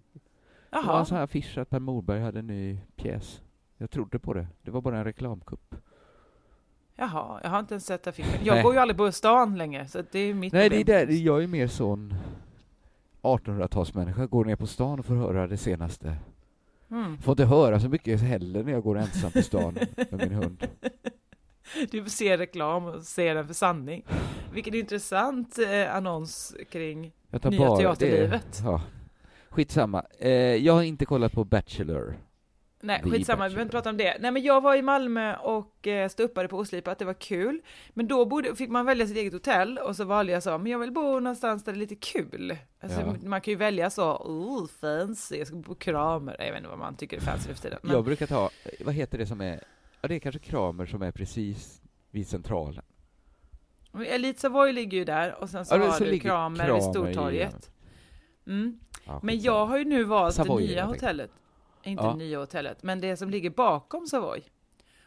var Jaha. en sån här affisch att Per Morberg hade en ny pjäs. Jag trodde på det. Det var bara en reklamkupp. Jaha, jag har inte ens sett affischen. Jag Nej. går ju aldrig på stan längre, så det är mitt Nej, det är där, jag är mer sån 1800-talsmänniska, går ner på stan och får höra det senaste. Mm. Får inte höra så mycket heller när jag går ensam på stan [laughs] med min hund. Du ser reklam och ser den för sanning. Vilken intressant eh, annons kring Jag Nya bara teaterlivet. Det, ja. Skitsamma. Eh, jag har inte kollat på Bachelor. Nej, skitsamma, vi behöver inte prata om det. Nej, men jag var i Malmö och eh, ståuppade på Oslipa, att det var kul. Men då borde, fick man välja sitt eget hotell och så valde jag så, men jag vill bo någonstans där det är lite kul. Alltså, Ja. Man kan ju välja så, oh, fancy, jag ska bo på Kramer. Jag vet inte vad man tycker är fancy nu för tiden. Men, Jag brukar ta, vad heter det som är, ja det är kanske Kramer som är precis vid centralen. Elite Savoy ligger ju där och sen så Ja, har så du Kramer, Kramer vid Stortorget. Mm. Ja, Men jag har ju nu valt Savoy, det nya jag tänkte. Inte Ja. nya hotellet, men det som ligger bakom Savoy.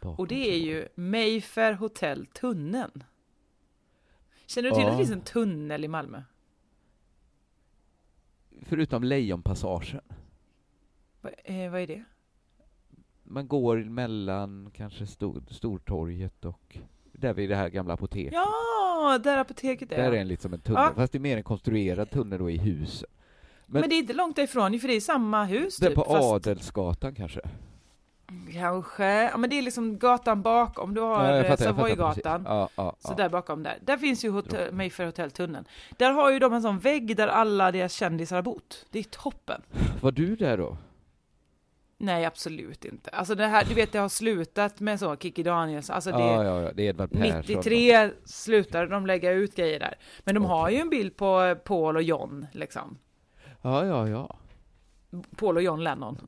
Bakom Och det är ju Mayfair Hotel Tunneln. Känner du till Ja. att det finns en tunnel i Malmö? Förutom Lejonpassagen. Va, eh, vad är det? Man går mellan kanske stor, Stortorget och där vid det här gamla apoteket. Ja, där apoteket är. Där är en lite som en tunnel, Ja. fast det är mer en konstruerad tunnel då i husen. Men, men- det är inte långt därifrån, för det är samma hus Där typ. på fast- Adelsgatan kanske? Kanske. Ja, men det är liksom gatan bakom. Du har Ja, eh, Savoygatan. precis. Ja, ja, Så ja. där bakom där. Där finns ju hotell, Mayfair Hotel Tunneln. Där har ju de en sån vägg där alla deras kändisar har bott. Det är toppen. Var du där då? Nej, absolut inte. Alltså det här, du vet, det har slutat med så, Kikki Danielsson, alltså det, ja, ja, ja, det är Edvard Persson. 93 slutade de lägga ut grejer där. Men de har ju en bild på Paul och John, liksom. Ja, ja, ja. Paul och John Lennon. [laughs]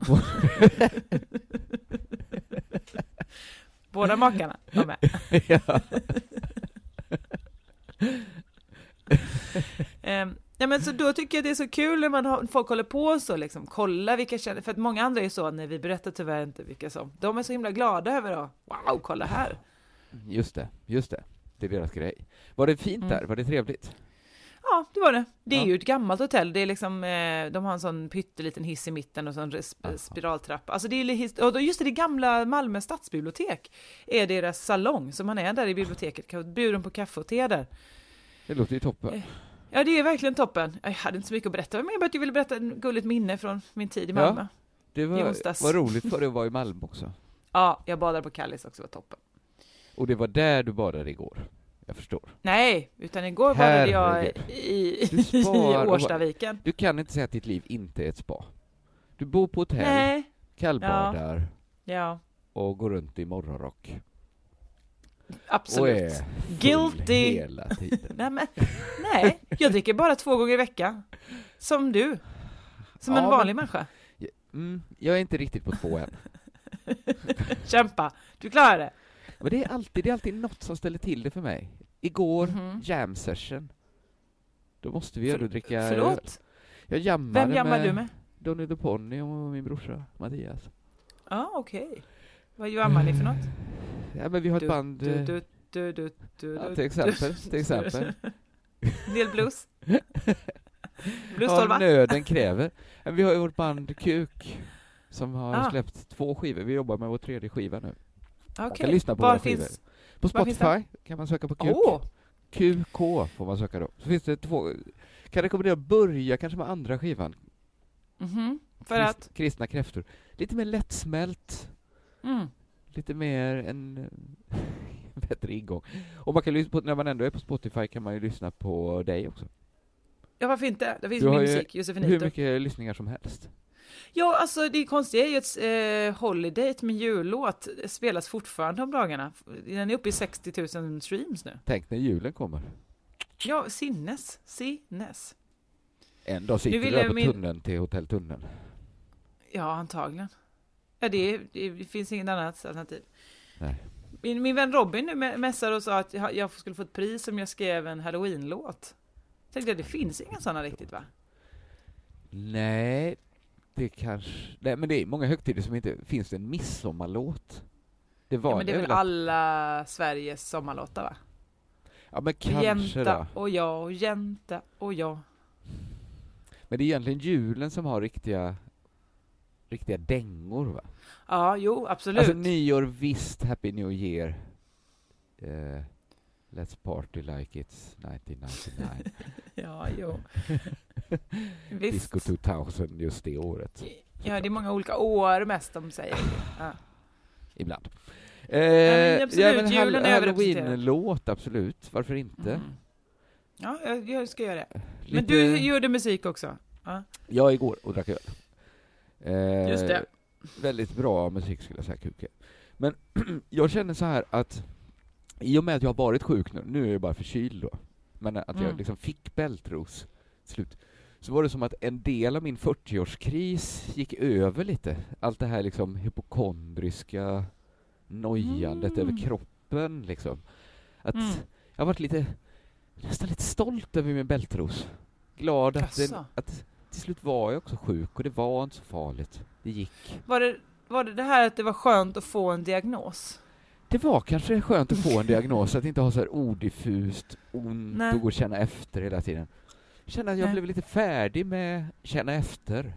Båda makarna var med. ja. Ehm, ja, men så då tycker jag det är så kul när man har, folk håller på så liksom, kolla vilka känner, för att många andra är så, när vi berättar tyvärr inte vilka som, de är så himla glada över att, wow, kolla här. Just det, just det. Det är deras grej. Var det fint Mm. där? Var det trevligt? Ja, det var det. Det är Ja. ju ett gammalt hotell. Det är liksom, eh, de har en sån pytteliten hiss i mitten och så en res- Aha. spiraltrappa. Alltså det är just det, det gamla Malmö stadsbibliotek är deras salong. Så man är där i biblioteket, bjuden på kaffe och te där. Det låter ju toppen. Eh, Ja, det är verkligen toppen. Jag hade inte så mycket att berätta, men jag bara att jag ville berätta ett gulligt minne från min tid i Ja. Malmö. Det i var, var roligt för det var i Malmö också. [laughs] Ja, jag badade på Kallis också, var toppen. Och det var där du badade igår. Jag förstår. Nej, utan igår jag Herregud. i, Du [laughs] i och- Årstaviken. Du kan inte säga att ditt liv inte är ett spa. Du bor på hotell, Nej, kallbadar ja, och går runt i morgonrock. Och absolut. är full Guilty. hela tiden. [laughs] Nej, men, nej, jag dricker bara två gånger i veckan. Som du. Som en Ja, vanlig men- människa. Mm, jag är inte riktigt på två än. [laughs] Kämpa, du klarar det. Men det är alltid, det är alltid något som ställer till det för mig. Igår, Mhm. jam session. Då måste vi ändå dricka öl. Förlåt? Jag jammade Vem jammar med du med? Donny the Pony och min brorsa Mattias. Ja, okej. Vad jammar ni för något? Ja, men vi har ett band... du, eh, du, du, du, du, Ja, till exempel, till exempel. [laughs] Del blues. [laughs] Blues Ja, nöden kräver. Vi har ju vårt band Kuk som har Ah. släppt två skivor. Vi jobbar med vår tredje skiva nu. Man Okej. kan lyssna på Var våra finns... skivor. På finns Spotify kan man söka på Kuk. Åh! QK får man söka då. Så finns det två. Kan rekommendera att börja kanske med andra skivan. Mhm. För Krist- att? Kristna kräftor. Lite mer lättsmält. Mm. Lite mer en [laughs] bättre ingång. Och man kan lyssna på, när man ändå är på Spotify kan man ju lyssna på dig också. Ja, varför inte? Det finns Du min musik, Hur Josefinito. mycket lyssningar som helst. Ja, alltså det konstiga är ju att eh, Holiday, min jullåt, spelas fortfarande om dagarna. Den är uppe i 60 000 streams nu. Tänk när julen kommer. Ja, sinnes. Sinnes. En dag sitter du där på min- tunneln till Hotell Tunneln. Ja, antagligen. Ja, det, det, finns inget annat alternativ. Nej. Min, min vän Robin nu me- messade och sa att jag, jag skulle få ett pris om jag skrev en halloween-låt. Tänkte jag, det finns inga sådana riktigt va? Nej, det kanske... Nej, men det är många högtider som inte... Finns det en midsommarlåt? Det var Ja, men det är väl alla Sveriges sommarlåtar va? Ja, men kanske Jänta då. och jag och jänta och jag. Men det är egentligen julen som har riktiga... Riktiga dängor, va? Ja, jo, absolut. Alltså nyår, visst, Happy New Year. Eh, let's party like it's 1999. [laughs] Ja, jo. [laughs] Disco 2000 just det året. Ja, det är många olika år mest de säger. Ja. Ibland. men Eh, absolut, men julen är. Halloween-låt, absolut. Varför inte? Mm. Ja, jag, jag ska göra det. Men Lite- du gjorde musik också? Ja, Jag igår och drack öl. Eh, just det. Väldigt bra musik skulle jag säga, Kuke. Men [clears throat] jag känner så här att i och med att jag har varit sjuk nu, nu är jag bara förkyld då, men att jag Mm. liksom fick bältros slut, så var det som att en del av min 40-årskris gick över lite. Allt det här liksom hypokondriska nojandet Mm. över kroppen liksom. Att Mm. jag varit lite, nästan lite stolt över min bältros. Glad att, den, att till slut var jag också sjuk och det var inte så farligt. Det gick. Var det, var det det här att det var skönt att få en diagnos? Det var kanske skönt att få en diagnos, att inte ha så här odiffust ont Nej. och gå och känna efter hela tiden. Känna att jag Nej. blev lite färdig med känna efter.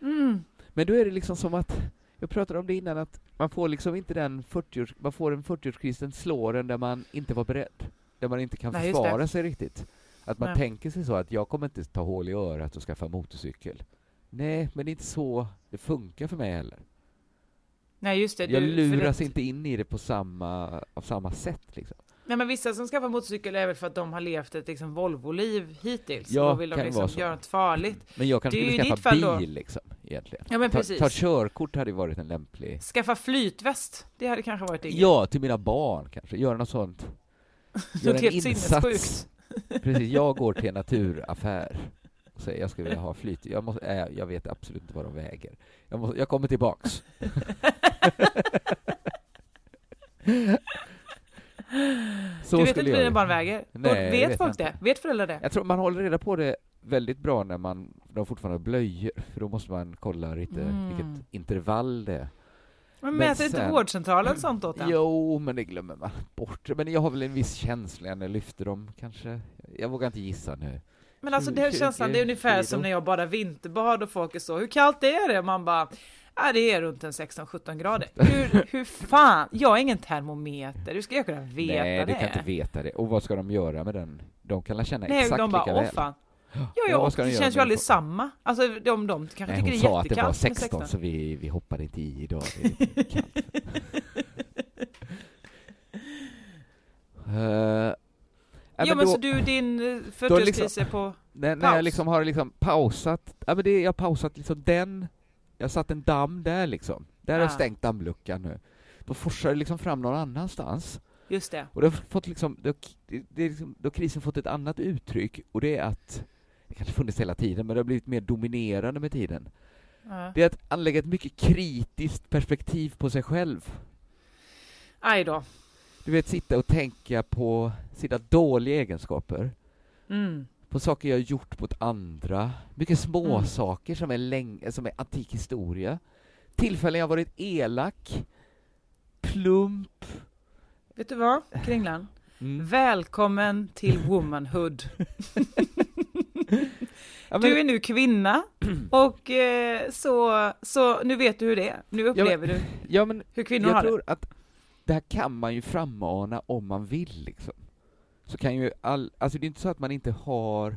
Mm. Men då är det liksom som att, jag pratade om det innan, att man får liksom inte den 40 man får en 40-årskris, den slår en där man inte var beredd. Där man inte kan Nej, försvara sig riktigt. Att man Nej. tänker sig så att jag kommer inte ta hål i örat och skaffa motorcykel. Nej, men det är inte så det funkar för mig heller. Nej, just det. Jag du- luras det- inte in i det på samma, av samma sätt liksom. Nej, men vissa som skaffar motorcykel är väl för att de har levt ett liksom, Volvo-liv hittills. Ja, Då vill de kan liksom vara så. göra något farligt. Men jag kanske skulle ju skaffa fall då. bil liksom, egentligen. Ja, men ta, precis. ta körkort hade varit en lämplig... Skaffa flytväst, det hade kanske varit det. Ja, till mina barn kanske. Göra något sånt. [laughs] Göra en insats. Precis, jag går till en naturaffär säger jag skulle vilja ha flyt. Jag, måste, äh, jag vet absolut inte vad de väger. Jag, måste, jag kommer tillbaks. [laughs] Så du vet inte vad dina barn väger? Nej, vet vet folk det? Vet föräldrar det? Jag tror man håller reda på det väldigt bra när man, de fortfarande har blöjor, för då måste man kolla lite Mm. vilket intervall det är. Men Men mäter inte vårdcentralen sånt åt en? Jo, men det glömmer man bort. Men jag har väl en viss känsla när jag lyfter dem, kanske. Jag vågar inte gissa nu. Men alltså den 20 känslan, det är ungefär som när jag badar vinterbad och folk är så, hur kallt är det? Man bara, ja det är runt en 16-17 grader. [laughs] Hur, hur fan, jag är ingen termometer, hur ska jag kunna veta Nej, det? du kan inte veta det. Och vad ska de göra med den? De kan la känna Nej, exakt de bara, lika väl. fan. Ja, Ja, ja, de det känns ju aldrig samma. Alltså de, de kanske Nej, tycker det är sa att det var jättekallt med 16, 16. så vi, vi hoppade inte i idag. Det är [laughs] kallt. [laughs] Eh, ja, men men då- så du, din eh, liksom- 40-årskris är på... När, när jag Paus. liksom har liksom pausat, ja men det, jag har pausat liksom den, jag satt en damm där liksom. Där har jag Ah. stängt dammluckan nu. Då forsar det liksom fram någon annanstans. Just det. Och det har fått liksom, det, det, det liksom, då har krisen fått ett annat uttryck och det är att, det kanske funnits hela tiden, men det har blivit mer dominerande med tiden. Ja. Det är att anlägga ett mycket kritiskt perspektiv på sig själv. Aj då. Du vet, sitta och tänka på sina dåliga egenskaper, Mm. på saker jag har gjort mot andra, mycket små Mm. saker som är, länge, som är antik historia, tillfällen jag varit elak, plump. Vet du vad, Kringlan? Mm. Välkommen till [laughs] womanhood. Ja, men- Du är nu kvinna [clears throat] och eh, så, så nu vet du hur det är. Nu upplever du ja, men hur kvinnor jag har tror det. att det här kan man ju frammana om man vill liksom. Så kan ju all, alltså det är inte så att man inte har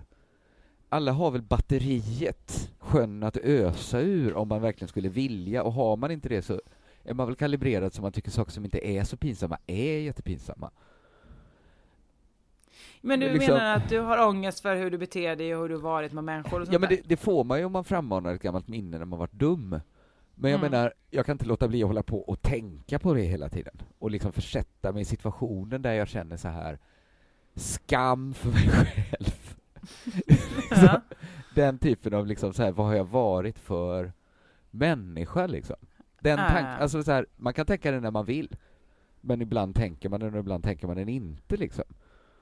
alla har väl batteriet, sjön att ösa ur om man verkligen skulle vilja och har man inte det så är man väl kalibrerad så man tycker saker som inte är så pinsamma är jättepinsamma. Men du liksom- menar att du har ångest för hur du beter dig och hur du varit med människor och sånt Ja men det, det får man ju om man frammanar ett gammalt minne när man varit dum. Men jag Mm. menar, jag kan inte låta bli att hålla på och tänka på det hela tiden. Och liksom försätta mig i situationen där jag känner så här skam för mig [laughs] själv. Ja. Den typen av liksom så här, vad har jag varit för människa liksom? Den Ah. tank, alltså så här, man kan tänka den när man vill. Men ibland tänker man den och ibland tänker man den inte liksom.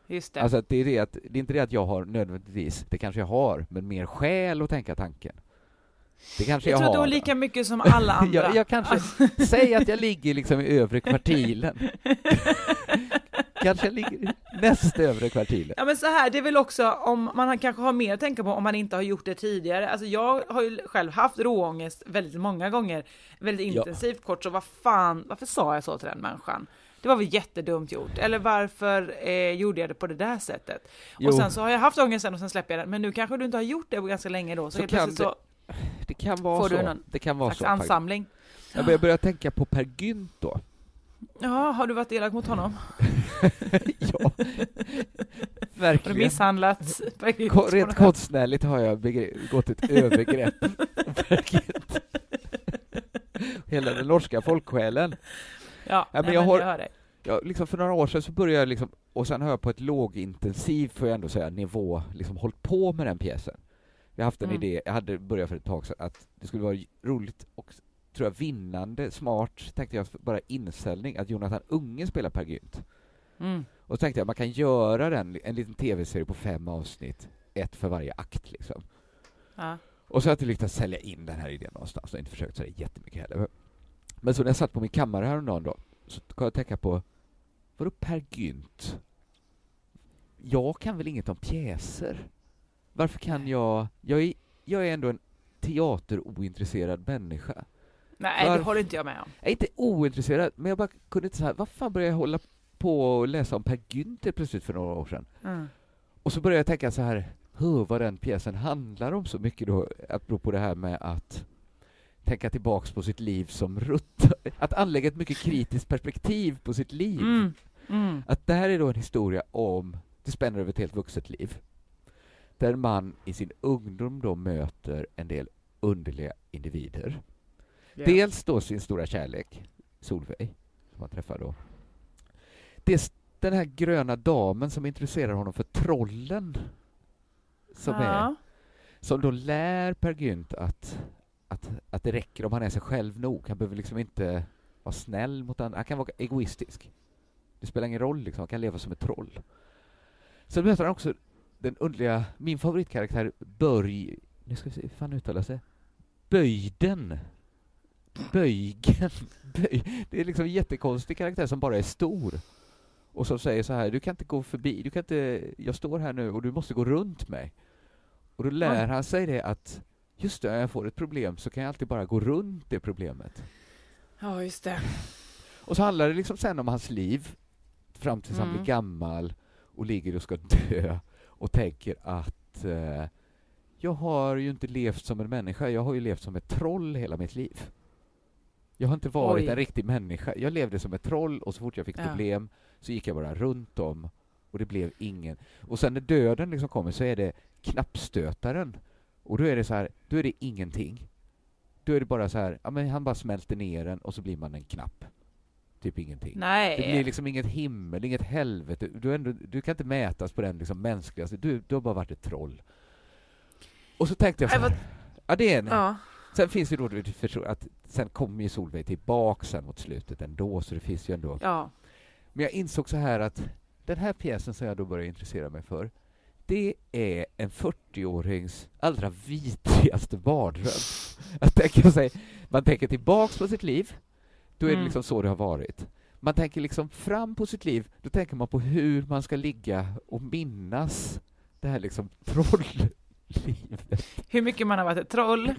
Just det. Alltså det är det att, det är inte det att jag har nödvändigtvis, det kanske jag har, men mer skäl att tänka tanken. Det kanske jag jag, tror att du har. har lika mycket som [laughs] alla andra. jag, jag kanske, säg att jag ligger liksom i övre kvartilen. [laughs] kanske jag ligger näst övre kvartilen. Ja men så här, det är väl också om man har- kanske har mer att tänka på om man inte har gjort det tidigare. Alltså jag har ju själv haft råångest väldigt många gånger, väldigt Ja. intensivt kort, så vad fan, varför sa jag så till den människan? Det var väl jättedumt gjort, eller varför eh, gjorde jag det på det där sättet? Jo. Och sen så har jag haft ångesten och sen släpper jag den, men nu kanske du inte har gjort det på ganska länge då, så, Så helt plötsligt så Det kan vara får så. du någon det kan vara så. ansamling. Jag börjar, börja tänka på Per Gynt då. Ja, har du varit elak mot honom? [laughs] ja, Har du verkligen. misshandlat Per Gynt Ko- rent konstnärligt har jag gått ett övergrepp. Hela den norska folksjälen. Ja, men nej, jag men har- jag hör dig. Ja, liksom för några år sedan så började jag liksom, och sen har jag på ett lågintensiv, får jag ändå säga, nivå, liksom hållit på med den pjäsen. Jag har haft en Mm. idé, jag hade börjat för ett tag sedan, att det skulle vara roligt och tror jag vinnande, smart, tänkte jag, bara inställning, att Jonathan Unge spelar Per Gynt. Mm. Och så tänkte jag, man kan göra den, en liten tv-serie på fem avsnitt, ett för varje akt liksom. Ja. Och så har jag inte lyckats sälja in den här idén någonstans, och inte försökt sådär jättemycket heller. Men så när jag satt på min kammare häromdagen då, så kom jag att tänka på, vadå Per Gynt? Jag kan väl inget om pjäser? Varför kan jag, jag är, jag är ändå en teaterointresserad människa. Nej, det Varför- håller inte jag med om. Jag är inte ointresserad, men jag bara kunde inte säga, vad fan började jag hålla på och läsa om Per Gynt helt plötsligt för några år sedan? Mm. Och så började jag tänka så här, hur vad den pjäsen handlar om så mycket då, apropå det här med att tänka tillbaks på sitt liv som rutt, [laughs] att anlägga ett mycket kritiskt perspektiv på sitt liv. Mm. Mm. Att det här är då en historia om, det spänner över ett helt vuxet liv, där man i sin ungdom då möter en del underliga individer. Ja. Dels då sin stora kärlek, Solveig, som han träffar då. Dels den här gröna damen som introducerar honom för trollen. Som, är, ja. som då lär Per Gynt att, att, att det räcker om han är sig själv nog. Han behöver liksom inte vara snäll mot andra. Han kan vara egoistisk. Det spelar ingen roll, liksom. han kan leva som ett troll. Sen möter han också den underliga, min favoritkaraktär Börj... Nu ska vi se hur fan uttalar sig. Böjden. Böjgen. [laughs] Böj. Det är liksom en jättekonstig karaktär som bara är stor. Och som säger så här, du kan inte gå förbi, du kan inte, jag står här nu och du måste gå runt mig. Och då lär han sig det att, just det, när jag får ett problem så kan jag alltid bara gå runt det problemet. ja, just det. Och så handlar det liksom sen om hans liv fram tills han Mm. blir gammal och ligger och ska dö och tänker att eh, jag har ju inte levt som en människa, jag har ju levt som ett troll hela mitt liv. Jag har inte varit Oj. en riktig människa. Jag levde som ett troll och så fort jag fick Ja. problem så gick jag bara runt om och det blev ingen. Och sen när döden liksom kommer så är det knappstötaren och då är det så här, då är det ingenting. Då är det bara så här, ja men han bara smälter ner den och så blir man en knapp. Typ ingenting. Nej. Det blir liksom inget himmel, inget helvete. Du, ändå, du kan inte mätas på den liksom mänskligaste. Du, du har bara varit ett troll. Och så tänkte jag så här, ja det är en. Ja. Sen finns det då, att sen kommer ju Solveig tillbaka sen mot slutet ändå, så det finns ju ändå. ja. Men jag insåg så här att den här pjäsen som jag då började intressera mig för, det är en 40-årings allra vidrigaste mardröm. Jag tänker sig, man tänker tillbaks på sitt liv, då är det Mm. liksom så det har varit. Man tänker liksom fram på sitt liv, då tänker man på hur man ska ligga och minnas det här liksom [laughs] trolllivet. Hur mycket man har varit ett troll.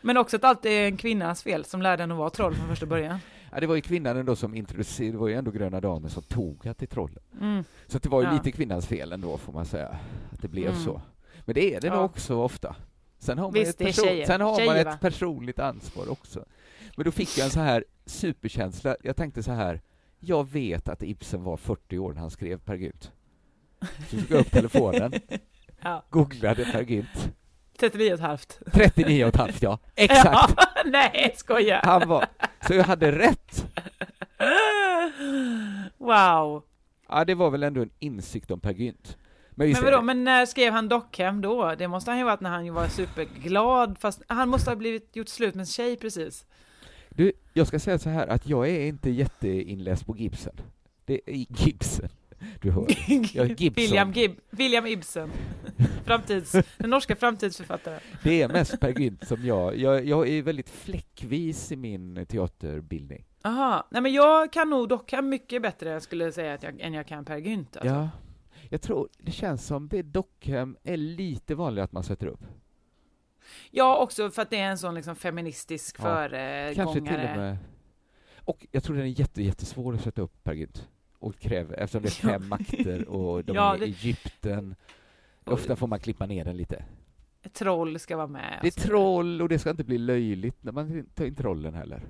Men också att allt är en kvinnas fel som lärde en att vara troll från första början. Ja, det var ju kvinnan ändå som introducerade, det var ju ändå Gröna Damen som tog att till trollen. Mm. Så det var ju Ja. lite kvinnans fel ändå, får man säga, att det blev Mm. så. Men det är det nog Ja. också ofta. Sen har man, Visst, ett, person- sen har man Tjejer, ett personligt ansvar också. Men då fick jag en så här superkänsla. Jag tänkte så här, jag vet att Ibsen var 40 år när han skrev Per Gynt. Så tog jag upp telefonen, [laughs] Ja. googlade Per Gynt. 39 och ett halvt. 39 och ett halvt, ja. [laughs] Exakt! Ja, [laughs] nej, skoja. Han var, så jag hade rätt. Wow. Ja, det var väl ändå en insikt om Per Gynt. Men Men vadå, det- men när skrev han Dockhem då? Det måste han ju varit när han var superglad, fast han måste ha blivit gjort slut med en tjej precis. Du, jag ska säga så här att jag är inte jätteinläst på Gibson. Det är Gibson. Du hör. Ja, Gibson. William, Gib William Ibsen. Framtids, den norska framtidsförfattaren. Det är mest Per Gynt som jag, jag, jag är väldigt fläckvis i min teaterbildning. Aha, nej men jag kan nog Dockhem mycket bättre skulle jag säga att jag, än jag kan Per Gynt. Alltså. Ja, jag tror, det känns som det Dockhem är lite vanligare att man sätter upp. Ja, också för att det är en sån liksom feministisk Ja, föregångare. Kanske till och med... Och jag tror den är jätte, jättesvår att sätta upp Per Gynt. Och kräver, eftersom det är [laughs] fem makter och [laughs] de Ja, är det- i Egypten. Ofta får man klippa ner den lite. Troll ska vara med. Det är troll och det ska inte bli löjligt när man tar in trollen heller.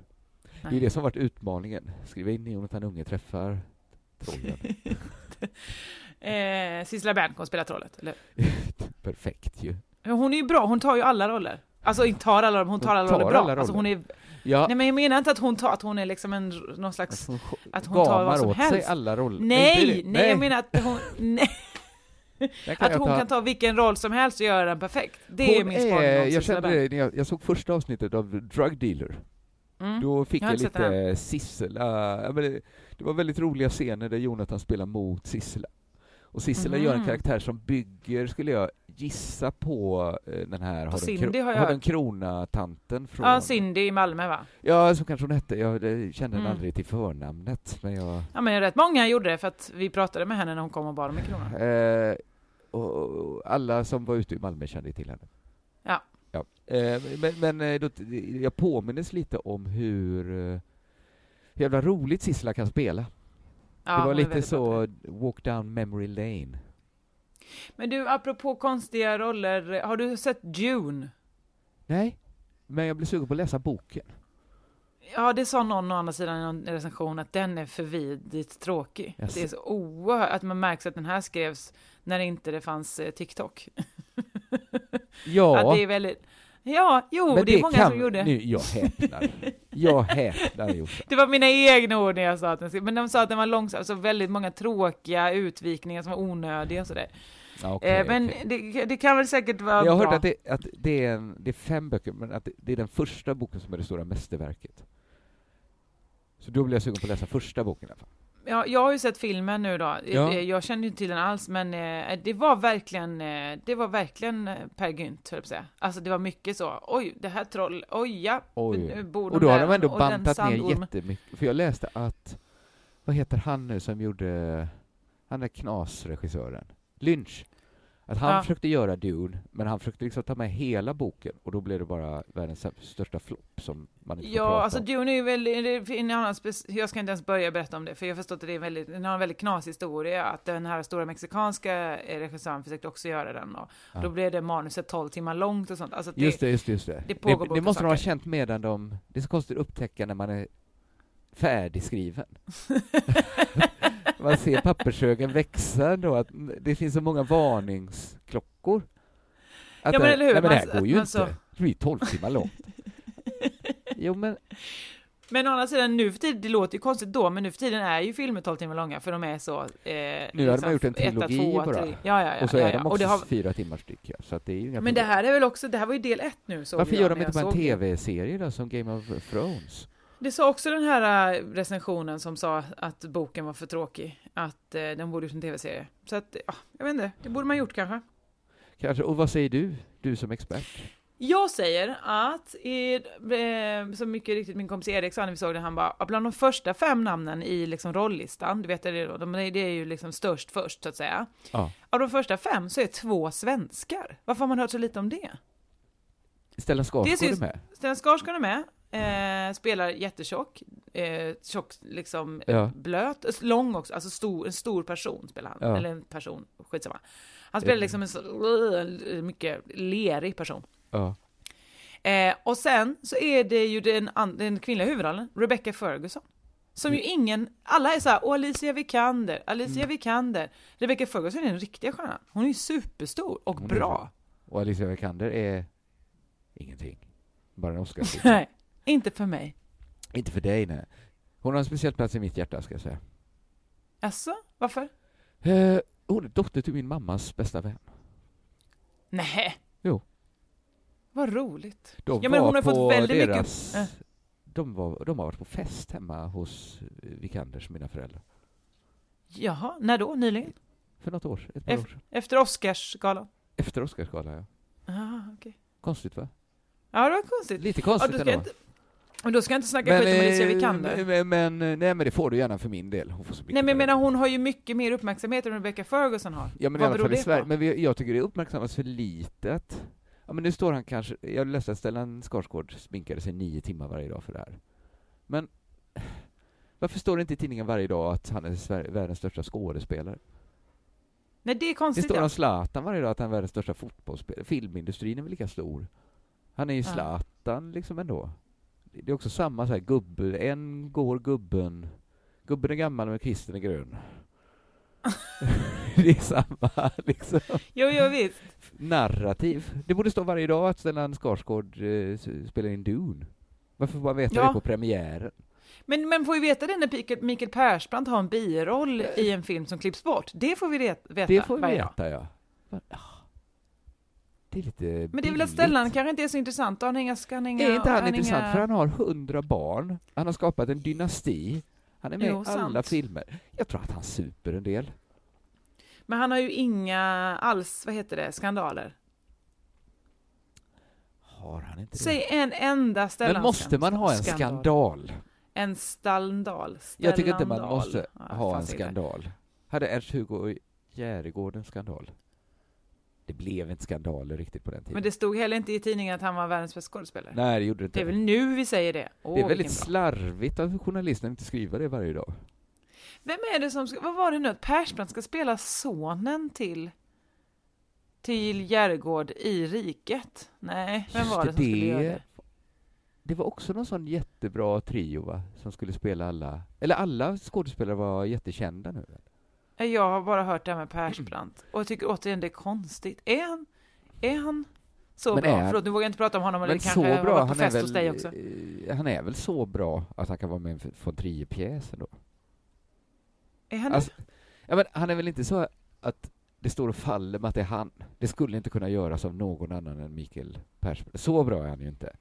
Det är Nej. det som varit utmaningen. Skriva in Jonathan Unge träffar trollen. [laughs] Eh, Sissela Bern kommer spela trollet, eller Perfekt ju. Hon är ju bra, hon tar ju alla roller. Alltså inte tar alla roller, hon tar alla tar roller bra. alla Alltså, hon är, Ja, nej men jag menar inte att hon tar, att hon är liksom en, någon slags... hon, att hon tar vad som åt sig helst. alla roller. Nej, nej, det. jag menar att hon... Nej, [laughs] att hon ta. kan ta vilken roll som helst och göra den perfekt. Det är Hon min spaning jag kände det när jag, jag såg första avsnittet av Drug Dealer. Mm. Då fick Jag jag, lite Sissela, det, det var väldigt roliga scener där Jonathan spelar mot Sissela. Och Sissela gör en Mhm. karaktär som bygger, skulle jag gissa på, eh, den här Har Cindy den, har jag har den krona-tanten från... Ja, Cindy i Malmö va? Ja, så kanske hon hette. Jag kände henne Mm. aldrig till förnamnet, men jag... Ja men rätt många gjorde det för att vi pratade med henne när hon kom och bad om en krona. Eh, och, och alla som var ute i Malmö kände till henne. Ja. ja. Eh, men men eh, då, jag påminnes lite om hur eh, hur jävla roligt Sissela kan spela. Ja, det var lite så walk down memory lane. det. Men du, apropå konstiga roller, har du sett Dune? Nej, men jag blev sugen på att läsa boken. Ja, det sa någon å andra sidan i någon recension att den är för vidigt tråkig. Jaså. Det är så oerhört, att man märks att den här skrevs när inte det fanns eh, TikTok. Ja, [laughs] Att det är väldigt, Ja, jo, Men det är många kan, som gjorde. Nu, jag häpnar. [laughs] Jag häpnar Jossan. Det var mina egna ord när jag sa att den men de sa att den var långsam, alltså väldigt många tråkiga utvikningar som var onödiga och sådär. Ja, okej, eh, men okej. det, det kan väl säkert vara Jag har bra. hört att, det, att det, är en, det är fem böcker, men att det, det är den första boken som är det stora mästerverket. Så då blir jag sugen på att läsa första boken i alla fall. Ja, jag har ju sett filmen nu då. Ja. Eh, Jag känner ju inte till den alls, men eh, det var verkligen, eh, det var verkligen eh, Per Gynt, höll jag säga. Alltså det var mycket så, oj, det här troll, oj ja, Oj. nu bor Och då har de ändå och bantat ner jättemycket. För jag läste att, vad heter han nu som gjorde, han är knasregissören, Lynch. Att han Ja. försökte göra Dune, men han försökte liksom ta med hela boken och då blev det bara världens största flopp som man inte Ja, alltså om. Dune är ju väldigt, det en annan jag ska inte ens börja berätta om det, för jag har förstått att det är väldigt, den har en väldigt knasig historia, att den här stora mexikanska regissören försökte också göra den och Ja. då blev det manuset 12 timmar långt och sånt. Alltså att Just det, just det, just det. det det, det måste de ha känt medan de, det är så konstigt att upptäcka när man är färdigskriven. [laughs] man ser pappershögen växa då, att det finns så många varningsklockor. Att Ja, men det- eller hur? Nej, men det här Man- går ju man inte. Det blir 12 timmar långt. Jo, men Men å andra sidan, nu för tiden, det låter ju konstigt då, men nu för tiden är ju filmer 12 timmar långa, för de är så... Eh, nu hade man gjort en trilogi tvåa, bara. tre- Ja, ja, ja. och så ja, är ja. de Och också det har, fyra timmar styck, ja. så det är ju inga men det problem. här är väl också, det här var ju del ett nu Varför jag gör de inte bara en det. tv-serie då, som Game of Thrones? Det sa också den här äh, recensionen som sa att boken var för tråkig, att eh, den borde gjort en tv-serie. Så att, ja, jag vet inte, det borde man gjort kanske. Kanske. Och vad säger du, du som expert? Jag säger att, eh, som mycket riktigt min kompis Erik sa när vi såg den, han bara, bland de första fem namnen i liksom rollistan, du vet det, är de, det är ju liksom störst först så att säga. Ja. Av de första fem så är två svenskar. Varför har man hört så lite om det? Stellan Skarsgård Det är med. Sten Skarsgård är med, eh, spelar jättetjock, eh, tjock, liksom Ja. blöt, lång också, alltså stor, en stor person spelar han, Ja. eller en person, skitsamma. Han spelar Eh. liksom en så, mycket lerig person. Ja. Eh, och sen så är det ju den, den kvinnliga huvudrollen, Rebecca Ferguson. Som ju ingen, alla är så här, åh Alicia Vikander, Alicia Mm. Vikander. Rebecca Ferguson är den riktiga stjärnan. Hon är ju superstor och Hon är bra. Och Alicia Vikander är ingenting. Bara en oscar [laughs] Nej, inte för mig. Inte för dig, nej. Hon har en speciell plats i mitt hjärta, ska jag säga. Alltså, varför? Eh, hon är dotter till min mammas bästa vän. Nej. Jo. Vad roligt. De Ja, men hon har fått väldigt deras... mycket- eh. De, var, de har varit på fest hemma hos eh, Vikanders, mina föräldrar. Jaha, när då? Nyligen? För något år, ett par år sedan. Efter Oscarsgalan? Efter Oscarsgalan, ja. Ah, okej. Konstigt, va? Ja, det var konstigt. Lite Ja, konstigt jag ändå. inte, och då ska jag inte snacka skit om Alicia Vikander. eh, men, men, men, nej, men det får du gärna för min del. Hon får så Nej, men jag menar hon har ju mycket mer uppmärksamhet än Rebecca Ferguson har. Ja, men i Vad alla beror fall i det Sverige. på? Men vi, jag tycker det uppmärksammas för lite att... Ja, men nu står han kanske... Jag läste att Stellan Skarsgård sminkade sig nio timmar varje dag för det här. Men [sighs] varför står det inte i tidningen varje dag att han är Sver- världens största skådespelare? Nej, det är Det konstigt. står ja. om Zlatan varje dag att han är världens största fotbollsspelare. Filmindustrin är väl lika stor? Han är ju Ja. Zlatan liksom ändå. Det är också samma så här gubbe, en går gubben, gubben är gammal men kvisten är grön. [laughs] det är samma liksom Jo, jo, visst. narrativ. Det borde stå varje dag att Stellan Skarsgård eh, spelar in Dune. Varför får man veta Ja. det på premiären? Men, men får vi veta det när Mikael- Mikael Persbrandt har en biroll i en film som klipps bort? Det får vi veta Det får vi veta, ja. Men, Det är lite Men det är väl att Stellan kanske inte är så intressant, han inga... Han inga Är inte han har intressant? inga- För han har hundra barn, han har skapat en dynasti, han är med Jo, i alla sant. filmer. Jag tror att han super en del. Men han har ju inga alls, vad heter det, skandaler. Har han inte det? Säg en enda Stellan Men måste man ha en skandal? En stallndal. Jag tycker inte man måste Ja, ha en säger det. skandal. Hade Ernst-Hugo Järegård en skandal? Det blev inte skandaler riktigt på den tiden. Men det stod heller inte i tidningen att han var världens bästa skådespelare. Nej, det gjorde det inte. Det är väl nu vi säger det. Åh, det är väldigt slarvigt av journalisten inte skriva det varje dag. Vem är det som ska, vad var det nu, att Persbrandt ska spela sonen till till Järgård i riket? Nej, vem var det som skulle göra det? Det var också någon sån jättebra trio va? Som skulle spela alla, eller alla skådespelare var jättekända nu. Jag har bara hört det här med Persbrandt [clears throat] och jag tycker återigen det är konstigt. Är han, är han så Men bra. är- Förlåt, nu vågar jag inte prata om honom, eller Men det kanske har varit på han är fest väl, hos dig också. eh, han är väl så bra att han kan vara med i en von Trier-pjäs ändå? Är han Alltså, ja, men han är väl inte så att det står och faller med att det är han. Det skulle inte kunna göras av någon annan än Mikael Persbrandt. Så bra är han ju inte.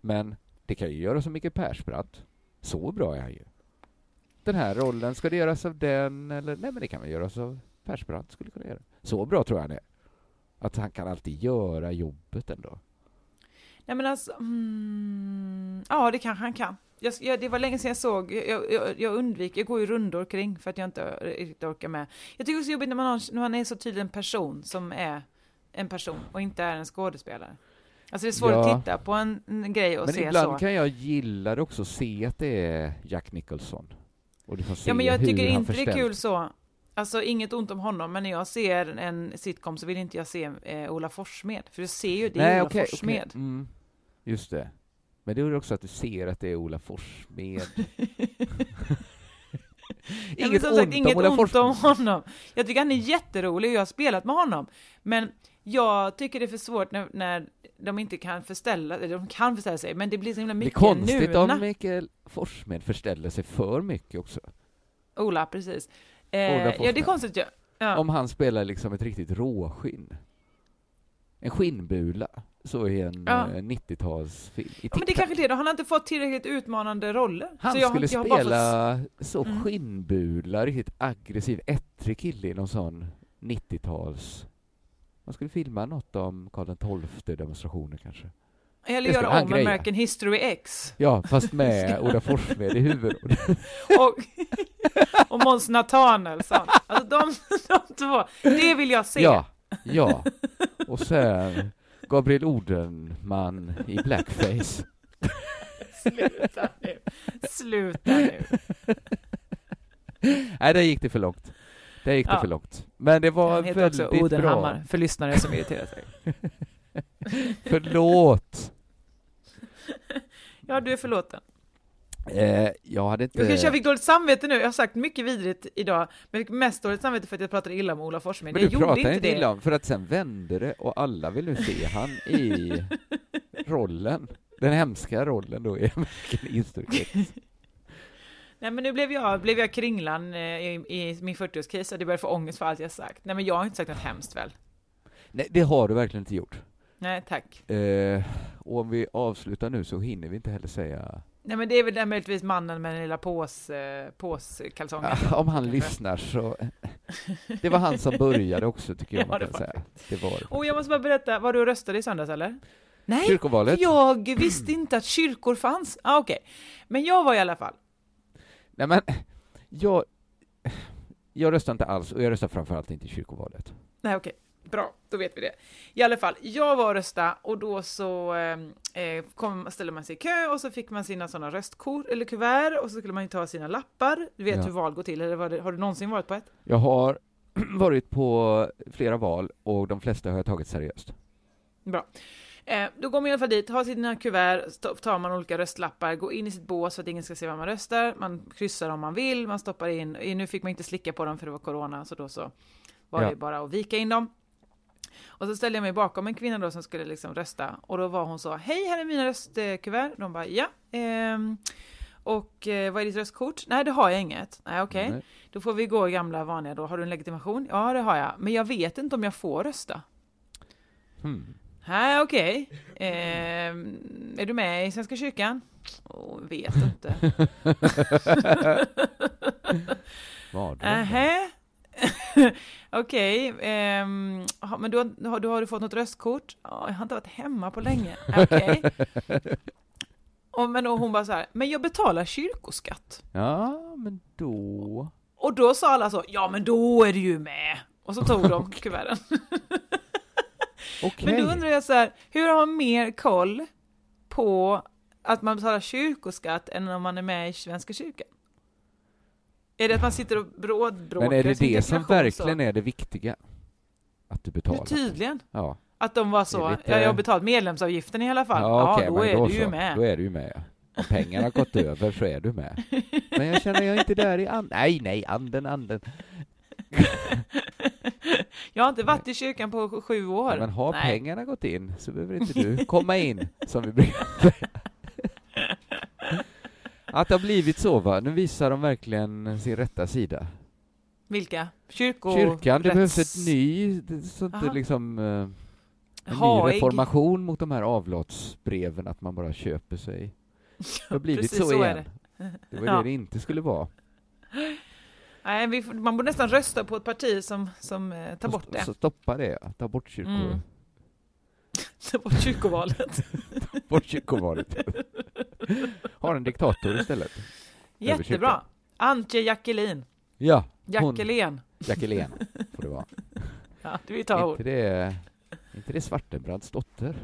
Men det kan ju göras av Mikael Persbrandt. Så bra är han ju. Den här rollen, ska det göras av den eller? Nej, men det kan väl göras av Persbrandt, skulle kunna göra. Så bra tror jag han är. Att han kan alltid göra jobbet ändå. Nej men alltså, mm, ja det kanske han kan. Jag, jag, det var länge sedan jag såg, jag, jag, jag undviker, jag går ju rundor kring för att jag inte riktigt orkar med. Jag tycker också det är jobbigt när man, har, när man är så tydlig en person som är en person och inte är en skådespelare. Alltså det är svårt Ja. att titta på en, en grej och Men se ibland så. kan jag gilla det också, se att det är Jack Nicholson. Ja men jag tycker inte det är kul så. Alltså inget ont om honom, men när jag ser en sitcom så vill inte jag se eh, Ola Forssmed. För du ser ju, det är Nej, Ola okej, Forssmed. okej. Mm, just det. Men det är också att du ser att det är Ola Forssmed. [laughs] [laughs] Ja, inget som sagt, ont inget om Ola ont om honom. Jag tycker han är jätterolig och jag har spelat med honom. Men jag tycker det är för svårt när, när de inte kan förställa, eller de kan förställa sig, men det blir så himla Det är mycket konstigt nuna. om Mikael Forssmed förställer sig för mycket också. Ola, precis. Ola Eh, ja, det är konstigt ju. Ja. Om han spelar liksom ett riktigt råskinn. En skinnbula, så i en Ja. eh, 90-talsfilm. I ja, men det är kanske det då. Han har inte fått tillräckligt utmanande roller. Han Så jag, skulle jag spela så Mm. skinnbula, riktigt aggressiv, ettrig kille i någon sån 90-tals... Man skulle filma något om Karl XII demonstrationer kanske. Eller göra om. American History X. Ja, fast med [laughs] Ola Forssmed i huvudrollen. [laughs] Och, [laughs] och Måns Nathanaelsson. Alltså de, de två. Det vill jag se. Ja, ja. Och sen Gabriel Odenman i blackface. Sluta nu. Sluta nu. Nej, där gick det för långt. Där gick det Ja. för långt. Men det var Han heter också väldigt Odenhammar, bra. för lyssnare som irriterar sig. [laughs] Förlåt! Ja, du är förlåten. Eh, jag hade inte... Jag kanske jag fick dåligt samvete nu, jag har sagt mycket vidrigt idag, men jag fick mest dåligt samvete för att jag pratade illa om Ola Forssmed. Men Jag du pratar inte det. illa om, för att sen vände det och alla vill nu se han i [laughs] rollen. Den hemska rollen då i American History. Nej men nu blev jag, blev jag kringlan eh, i, i min 40-årskris och det började få ångest för allt jag sagt. Nej men jag har inte sagt något hemskt väl? Nej, det har du verkligen inte gjort. Nej tack. Eh, och om vi avslutar nu så hinner vi inte heller säga... Nej men det är väl där möjligtvis mannen med den lilla pås, eh, påskalsongen. Ah, om han lyssnar så... [laughs] Det var han som började också, tycker jag Ja, man kan säga. Det var det. Och jag måste bara berätta, var du och röstade i söndags eller? Nej, Kyrkovalet? jag visste inte att kyrkor fanns. Ah, Okej, men jag var i alla fall. Nej men, jag... Jag röstar inte alls, och jag röstar framförallt inte i kyrkovalet. Nej okej, bra, då vet vi det. I alla fall, jag var och rösta och då så eh, eh, kom, ställde man sig i kö och så fick man sina sådana röstkort eller kuvert och så skulle man ju ta sina lappar. Du vet Ja. hur val går till, eller det, har du någonsin varit på ett? Jag har [clears throat] varit på flera val och de flesta har jag tagit seriöst. Bra. Eh, då går man i alla fall dit, har sina kuvert, tar man olika röstlappar, går in i sitt bås för att ingen ska se vad man röstar, man kryssar om man vill, man stoppar in, eh, nu fick man inte slicka på dem för det var corona, så då så var Ja. det bara att vika in dem. Och så ställde jag mig bakom en kvinna då som skulle liksom rösta och då var hon så, hej här är mina röstkuvert. De bara, ja. Ehm, och eh, vad är ditt röstkort? Nej, det har jag inget. Nej, okej. Nej. Då får vi gå gamla vanliga då. Har du en legitimation? Ja, det har jag. Men jag vet inte om jag får rösta. Hmm. Nej, okej. Ehm, är du med i Svenska kyrkan? Oh, vet inte. Var det? Nähä. Okej, ehm, ha- men du har, du, har du fått något röstkort? Ja, jag har inte varit hemma på länge. Okej. [laughs] Och, men då hon bara så här, men jag betalar kyrkoskatt. Ja, men då... Och då sa alla så, ja men då är du ju med. Och så tog de kuverten. [laughs] Okej. Men då undrar jag så här, hur har man mer koll på att man betalar kyrkoskatt än om man är med i Svenska kyrkan? Är det att man sitter och brådbråkar Men är det det som verkligen är det viktiga? Att du så? betalar? Tydligen. Ja. Att de var så, lite- ja, jag har betalt medlemsavgiften i alla fall. Ja, okej, då men är du ju så. med. Då är du ju med, ja. Om pengarna har gått över så är du med. [laughs] Men jag känner jag inte där i anden. Nej, nej, anden, anden. [laughs] [laughs] Jag har inte varit i kyrkan på sj- sju år. Men har Nej. pengarna gått in så behöver inte du komma in, som vi brukar säga. Att det har blivit så va, nu visar de verkligen sin rätta sida. Vilka? Kyrko... Kyrkan, det behövs ett ny, det- så att det Aha. liksom, eh, en ny Haig. reformation mot de här avlatsbreven, att man bara köper sig. Det har [laughs] blivit precis så, så är igen. Det var Ja. det det inte skulle vara. Nej, vi, får- man borde nästan rösta på ett parti som, som eh, tar bort det. Så stoppa det, ja. ta bort kyrkor. Mm. [laughs] Ta bort kyrkovalet. [laughs] bort kyrkovalet. [laughs] Har en diktator istället. Jättebra. Antje Jackelin. Ja, Jackelén. Jacqueline får det vara. Ja, det vill ta ord. inte det, inte det Svartenbrandts dotter?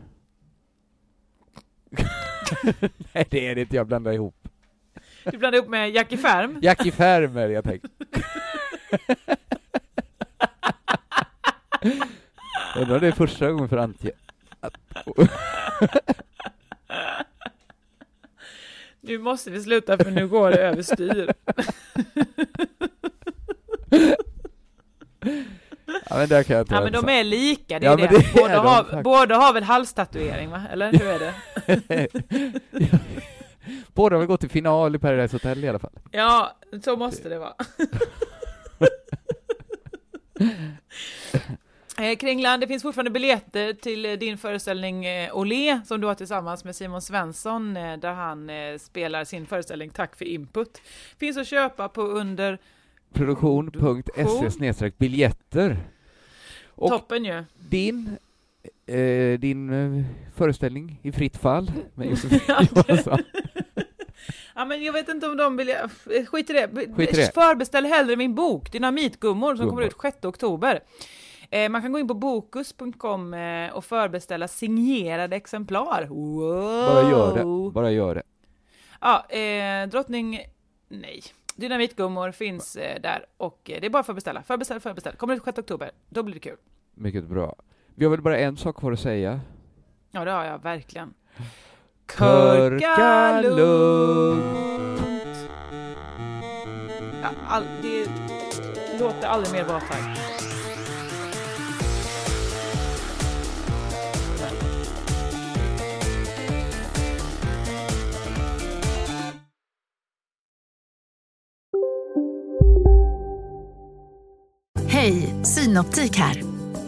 Nej, det är det inte, jag blandar ihop. Du blandar ihop med Jackie Färm. Jackie Färmer, jag tänkte. [laughs] Undrar det är första gången för Antje. Nu måste vi sluta för nu går det överstyr. Ja, men där kan jag inte Ja men de är lika, det är Ja, det. det båda, de har, båda har väl halstatuering va? Eller hur är det? [laughs] [laughs] Båda har gått till final i Paradise Hotel i alla fall. Ja, så måste det vara. [laughs] Eh, Kringland, det finns fortfarande biljetter till eh, din föreställning eh, Olé som du har tillsammans med Simon Svensson där han spelar sin föreställning Tack för input. Finns att köpa på under Produktion.se biljetter. Och toppen ju. din, eh, din föreställning i fritt fall med [laughs] Josefin Johansson. Ja men jag vet inte om de vill, eh, skit i det. Skit i det. Förbeställ hellre min bok Dynamitgummor som Gummor. kommer ut 6 oktober. Eh, man kan gå in på bokus.com eh, och förbeställa signerade exemplar. Wow. Bara gör det. Bara gör det. Ja, eh, drottning... Nej. Dynamitgummor finns eh, där och eh, det är bara att beställa. Förbeställ, förbeställ. Kommer ut 6 oktober. Då blir det kul. Mycket bra. Vi har väl bara en sak kvar att säga. Ja, det har jag verkligen. Körka lugnt. Ja, all, det låter aldrig mer vara tack. Hej, Synoptik här.